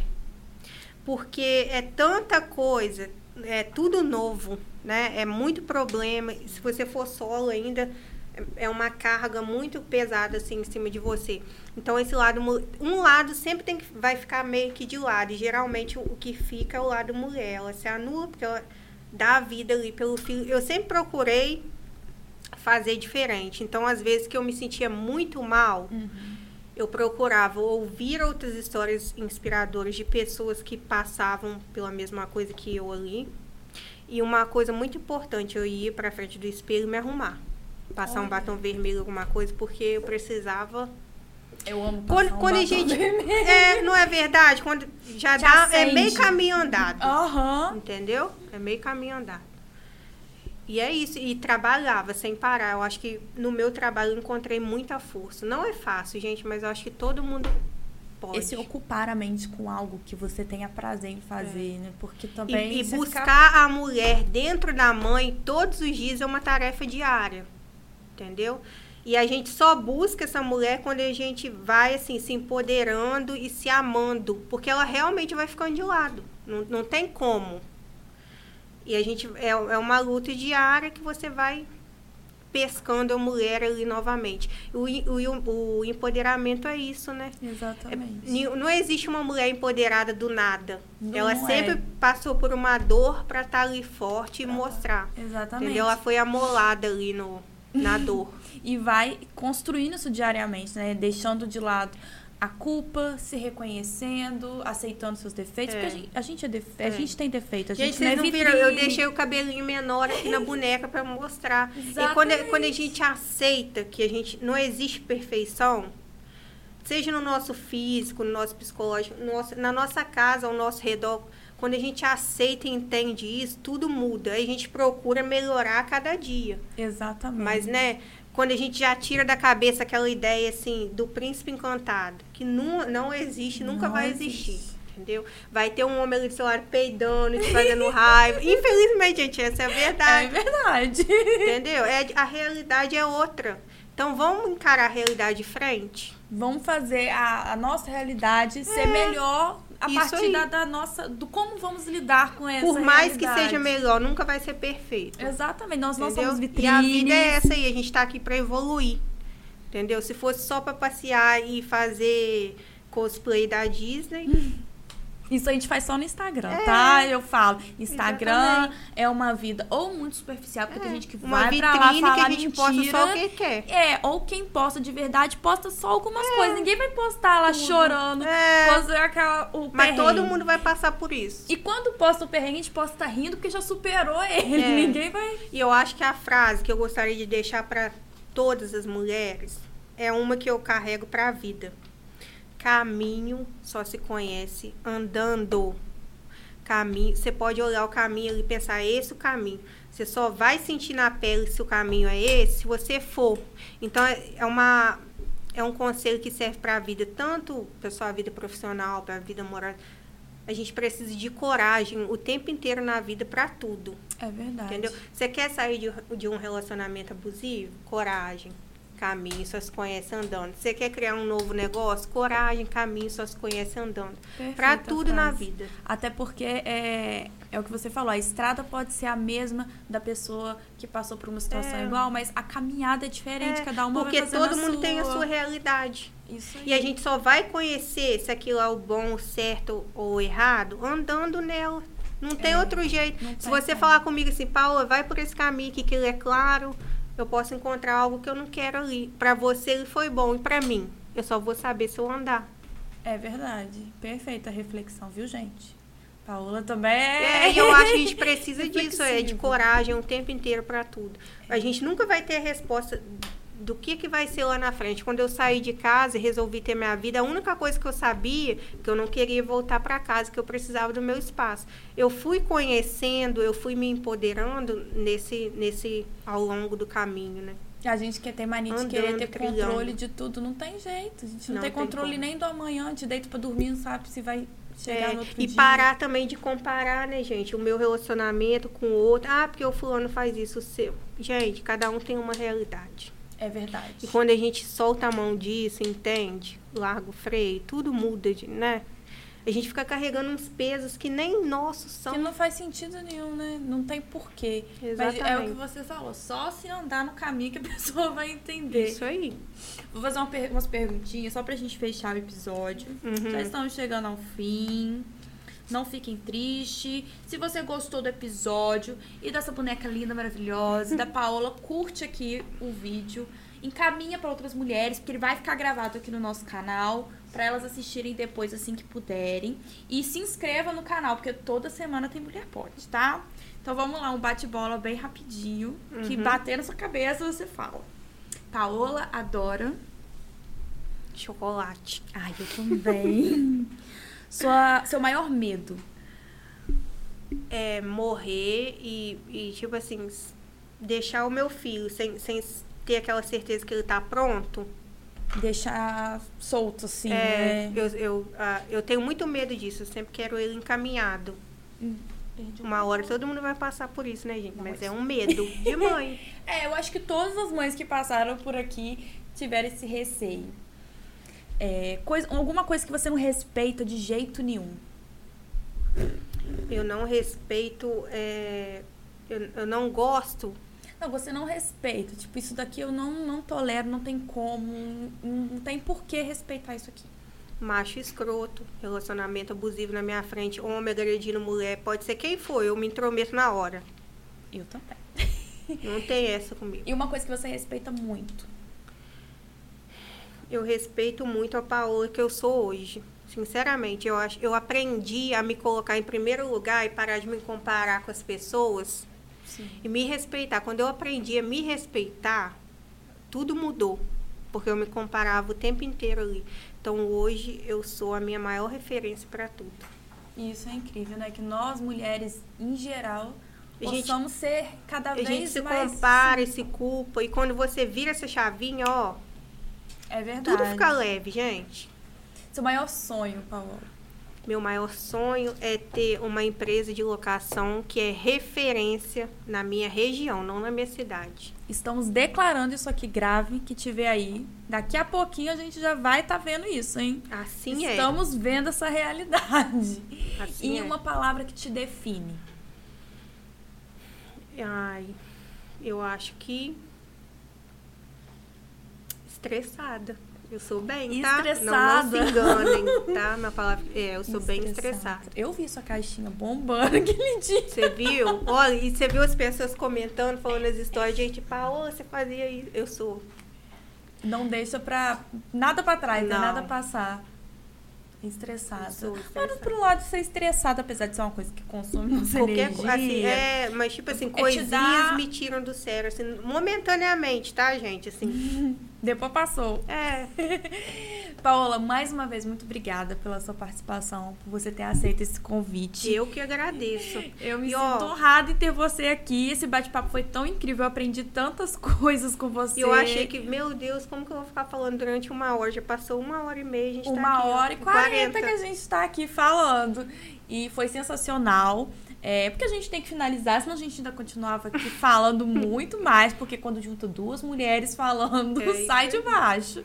Porque é tanta coisa, é tudo novo, né? É muito problema. Se você for solo ainda, é uma carga muito pesada assim em cima de você. Então esse lado, um lado sempre tem que vai ficar meio que de lado. E geralmente o que fica é o lado mulher. Ela se anula porque ela dá a vida ali pelo filho. Eu sempre procurei fazer diferente. Então às vezes que eu me sentia muito mal, Uhum. eu procurava ouvir outras histórias inspiradoras de pessoas que passavam pela mesma coisa que eu ali. E uma coisa muito importante, eu ia para frente do espelho e me arrumar. Passar um Olha. batom vermelho, alguma coisa, porque eu precisava. Eu amo Quando, passar um quando a batom gente. vermelho. É, não é verdade? Quando já, Já dá. É meio acende. caminho andado. Aham. Entendeu? É meio caminho andado. E é isso. E trabalhava sem parar. Eu acho que no meu trabalho eu encontrei muita força. Não é fácil, gente, mas eu acho que todo mundo pode. Esse ocupar a mente com algo que você tenha prazer em fazer, né? Porque também. E, e buscar ficar- a mulher dentro da mãe todos os dias é uma tarefa diária. Entendeu? E a gente só busca essa mulher quando a gente vai, assim, se empoderando e se amando. Porque ela realmente vai ficando de lado. Não, não tem como. E a gente... É, é uma luta diária que você vai pescando a mulher ali novamente. O, o, o empoderamento é isso, né? Exatamente. É, não existe uma mulher empoderada do nada. Não Ela é. sempre passou por uma dor para estar ali forte e Pra- mostrar. Exatamente. Entendeu? Ela foi amolada ali no, na dor. E vai construindo isso diariamente, né? Deixando de lado a culpa, se reconhecendo, aceitando seus defeitos. É. Porque a gente, a gente, é defe- a É. gente tem defeito, a gente, Gente, não é não viram? Eu deixei o cabelinho menor aqui na boneca para mostrar. E quando, Exatamente. quando a gente aceita que a gente não existe perfeição, seja no nosso físico, no nosso psicológico, no nosso- na nossa casa, ao nosso redor, quando a gente aceita e entende isso, tudo muda. Aí a gente procura melhorar a cada dia. Exatamente. Mas, né, quando a gente já tira da cabeça aquela ideia, assim, do príncipe encantado, que não, não existe, nunca Não vai existe. existir. Entendeu? Vai ter um homem ali do seu lado peidando, te fazendo raiva. Infelizmente, gente, essa é a É verdade. verdade. Entendeu? É, a realidade é outra. Então, vamos encarar a realidade de frente? Vamos fazer a, a nossa realidade ser melhor a. Isso partir aí. da, da nossa. do como vamos lidar com essa Por mais que realidade. seja melhor, nunca vai ser perfeito. Exatamente, nós não Entendeu? somos E vitrines. a vida é essa aí, a gente tá aqui pra evoluir. Entendeu? Se fosse só pra passear e fazer cosplay da Disney, Isso a gente faz só no Instagram, É. tá? Eu falo, Instagram é uma vida ou muito superficial, porque tem É, gente que uma vai pra lá falar que a gente posta mentira. só o que quer. É, ou quem posta de verdade posta só algumas coisas. Ninguém vai postar lá chorando, É. posta aquela, o Mas perrengue. todo mundo vai passar por isso. E quando posta o perrengue, a gente posta rindo porque já superou ele. É. Ninguém vai. E eu acho que a frase que eu gostaria de deixar para todas as mulheres é uma que eu carrego para a vida. Caminho só se conhece andando. Caminho, você pode olhar o caminho e pensar esse é o caminho. Você só vai sentir na pele se o caminho é esse se você for. Então é é uma é um conselho que serve para a vida, tanto para sua vida profissional, para a vida moral. A gente precisa de coragem o tempo inteiro na vida para tudo. É verdade. Entendeu? Você quer sair de, de um relacionamento abusivo? Coragem, caminho, só se conhece andando. Você quer criar um novo negócio? Coragem, caminho, só se conhece andando. Pra tudo na vida. Até porque é, é o que você falou, a estrada pode ser a mesma da pessoa que passou por uma situação É. igual, mas a caminhada é diferente, É, cada uma porque vai fazendo todo mundo sua. tem a sua realidade. Isso aí. E a gente só vai conhecer se aquilo é o bom, o certo ou errado andando nela. Não tem É, outro jeito. Se você falar comigo assim, Paula, vai por esse caminho aqui que ele é claro, eu posso encontrar algo que eu não quero ali. Pra você ele foi bom e pra mim, eu só vou saber se eu andar. É verdade. Perfeita reflexão, viu, gente? Paola também É, e eu acho que a gente precisa disso, é de coragem o tempo inteiro pra tudo. A gente nunca vai ter a resposta do que, que vai ser lá na frente. Quando eu saí de casa e resolvi ter minha vida, a única coisa que eu sabia que eu não queria voltar para casa, que eu precisava do meu espaço. Eu fui conhecendo, eu fui me empoderando nesse, nesse ao longo do caminho, né? A gente quer ter mania de Andando, querer ter trilhando. controle de tudo. Não tem jeito. A gente não, Não tem tem controle como. nem do amanhã, de deito pra dormir, não sabe se vai chegar É, no outro e dia. parar também de comparar, né, gente? O meu relacionamento com o outro. Ah, porque o fulano faz isso, o seu. Gente, cada um tem uma realidade. É verdade. E quando a gente solta a mão disso, entende? Larga o freio, tudo muda, de, né? A gente fica carregando uns pesos que nem nossos são. Que não faz sentido nenhum, né? Não tem porquê. Mas é o Exatamente. que você falou. Só se andar no caminho que a pessoa vai entender. Isso aí. Vou fazer uma per- umas perguntinhas só pra gente fechar o episódio. Uhum. Já estamos chegando ao fim. Não fiquem tristes. Se você gostou do episódio e dessa boneca linda, maravilhosa, da Paola, curte aqui o vídeo. Encaminha para outras mulheres, porque ele vai ficar gravado aqui no nosso canal, para elas assistirem depois assim que puderem. E se inscreva no canal, porque toda semana tem Mulher Pode, tá? Então vamos lá, um bate-bola bem rapidinho, que Uhum. bater na sua cabeça você fala. Paola adora Chocolate. Ai, eu também. Sua, seu maior medo. É morrer e, e, tipo assim, deixar o meu filho sem, sem ter aquela certeza que ele tá pronto. Deixar solto, assim, é, né? eu, eu, ah, eu tenho muito medo disso. Eu sempre quero ele encaminhado. Perdi um Uma hora todo mundo vai passar por isso, né, gente? Mas é um medo de mãe. É, eu acho que todas as mães que passaram por aqui tiveram esse receio. É, coisa, alguma coisa que você não respeita de jeito nenhum. Eu não respeito, é, eu, eu não gosto. Não, você não respeita. Tipo, isso daqui eu não, não tolero, não tem como, não, não tem por que respeitar isso aqui. Macho escroto, relacionamento abusivo na minha frente, homem agredindo mulher, pode ser quem for, eu me intrometo na hora. Eu também. Não tem essa comigo. E uma coisa que você respeita muito. Eu respeito muito a Paola que eu sou hoje. Sinceramente, eu acho, eu aprendi a me colocar em primeiro lugar e parar de me comparar com as pessoas Sim. e me respeitar. Quando eu aprendi a me respeitar, tudo mudou, porque eu me comparava o tempo inteiro ali. Então hoje eu sou a minha maior referência para tudo. Isso é incrível, né? Que nós mulheres, em geral, A gente- possamos ser cada A vez gente se mais. compara e se culpa e quando você vira essa chavinha, ó, É verdade. tudo fica leve, gente. Seu maior sonho, Paola. Meu maior sonho é ter uma empresa de locação que é referência na minha região, não na minha cidade. Estamos declarando isso aqui grave, que tiver aí. Daqui a pouquinho a gente já vai estar vendo isso, hein? Assim Estamos vendo essa realidade. é. Assim e é. uma palavra que te define. Ai, eu acho que estressada. Eu sou bem, tá? Não, não Estressada. se enganem, tá? Minha palavra é, eu sou bem estressada. Eu vi sua caixinha bombando aquele dia. Você viu? Olha, e você viu as pessoas comentando, falando as histórias, gente, Paola, você fazia isso. Eu sou. Não deixa pra. Nada pra trás, né? Não. Nada passar. Estressada. Mas estressada. pro lado de ser estressada, apesar de ser uma coisa que consome nossa Qualquer energia. assim, é, mas tipo assim, É coisinhas me tiram do sério, assim, momentaneamente, tá, gente? Assim, Depois passou. é. Paola, mais uma vez, muito obrigada pela sua participação, por você ter aceito esse convite. Eu que agradeço. Eu me E, ó, sinto honrada em ter você aqui. Esse bate-papo foi tão incrível. Eu aprendi tantas coisas com você. E eu achei que, meu Deus, como que eu vou ficar falando durante uma hora? Já passou uma hora e meia, a gente tá Uma aqui, ó, hora e quarenta que a gente está aqui falando. E foi sensacional. É, porque a gente tem que finalizar, senão a gente ainda continuava aqui falando muito mais, porque quando junta duas mulheres falando, É sai de baixo.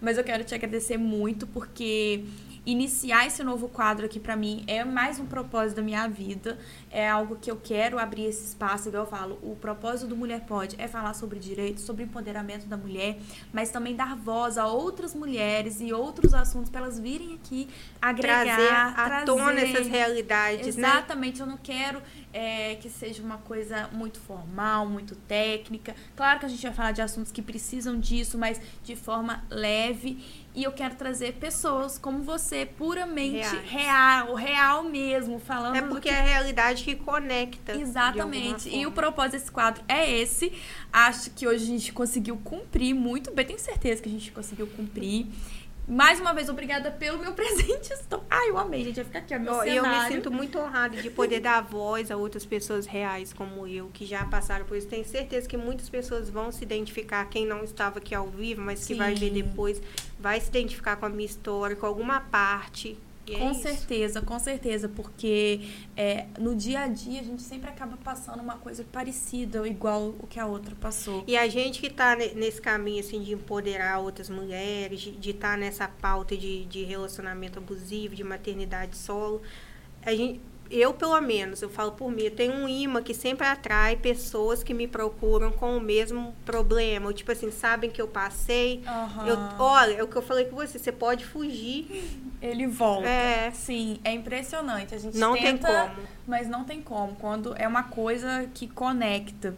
Mas eu quero te agradecer muito, porque iniciar esse novo quadro aqui pra mim é mais um propósito da minha vida. É algo que eu quero abrir esse espaço, igual eu falo. O propósito do Mulher Pode é falar sobre direitos, sobre empoderamento da mulher, mas também dar voz a outras mulheres e outros assuntos para elas virem aqui agregar, trazer à trazer. tona essas realidades, né? Exatamente, eu não quero é, que seja uma coisa muito formal, muito técnica. Claro que a gente vai falar de assuntos que precisam disso, mas de forma leve. E eu quero trazer pessoas como você, puramente Reais. real, real mesmo, falando É porque que é a realidade que conecta. Exatamente. E o propósito desse quadro é esse. Acho que hoje a gente conseguiu cumprir muito bem. Tenho certeza que a gente conseguiu cumprir. Mais uma vez, obrigada pelo meu presente. Estou... Ai, eu amei, gente. Vai ficar aqui, ó, meu Eu cenário. me sinto muito honrada de poder dar voz a outras pessoas reais como eu, que já passaram por isso. Tenho certeza que muitas pessoas vão se identificar, quem não estava aqui ao vivo, mas que vai ver Sim. depois, vai se identificar com a minha história, com alguma parte. E é Com isso. certeza, com certeza, porque é, no dia a dia a gente sempre acaba passando uma coisa parecida ou igual o que a outra passou. E a gente que está nesse caminho assim de empoderar outras mulheres, de estar nessa pauta de, de relacionamento abusivo, de maternidade solo, a gente, eu pelo menos, eu falo por mim, eu tenho um imã que sempre atrai pessoas que me procuram com o mesmo problema. Ou, tipo assim, sabem que eu passei. Aham. Eu, olha, é o que eu falei com você, você pode fugir. Ele volta. É. Sim, é impressionante. A gente Não tem tenta, como. mas não tem como. Quando é uma coisa que conecta.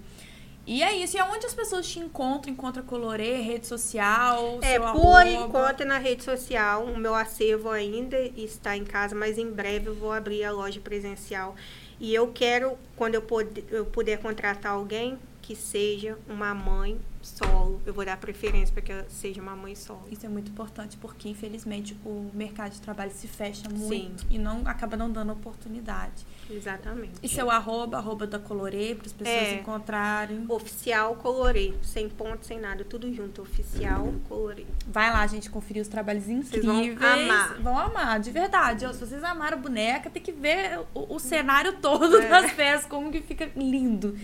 E é isso. E aonde as pessoas te encontram? Encontra Colorê, rede social, É, por enquanto na rede social, o meu acervo ainda está em casa, mas em breve eu vou abrir a loja presencial. E eu quero, quando eu puder, eu puder contratar alguém, que seja uma mãe solo. Eu vou dar preferência para que ela seja uma mãe solo. Isso é muito importante porque, infelizmente, o mercado de trabalho se fecha muito Sim. e não acaba não dando oportunidade. Exatamente. E seu arroba, arroba da Colorê, para as pessoas É. encontrarem. Oficial Colorê, sem ponto, sem nada, tudo junto. Oficial Colorê. Vai lá, gente, conferir os trabalhos Vocês vão incríveis. amar. Vão amar, de verdade. Se vocês amaram a boneca, tem que ver o, o cenário todo É. das peças, como que fica lindo.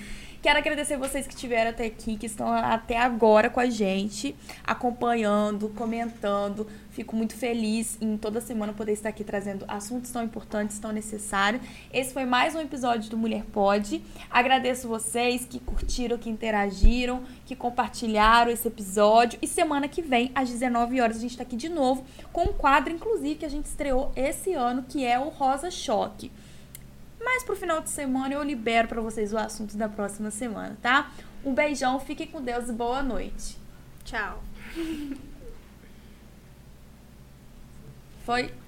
Quero agradecer vocês que estiveram até aqui, que estão até agora com a gente, acompanhando, comentando. Fico muito feliz em toda semana poder estar aqui trazendo assuntos tão importantes, tão necessários. Esse foi mais um episódio do Mulher Pode. Agradeço vocês que curtiram, que interagiram, que compartilharam esse episódio. E semana que vem, às 19 horas, a gente está aqui de novo com um quadro, inclusive, que a gente estreou esse ano, que é o Rosa Choque. Mas pro final de semana eu libero para vocês o assunto da próxima semana, tá? Um beijão, fiquem com Deus e boa noite. Tchau. Foi?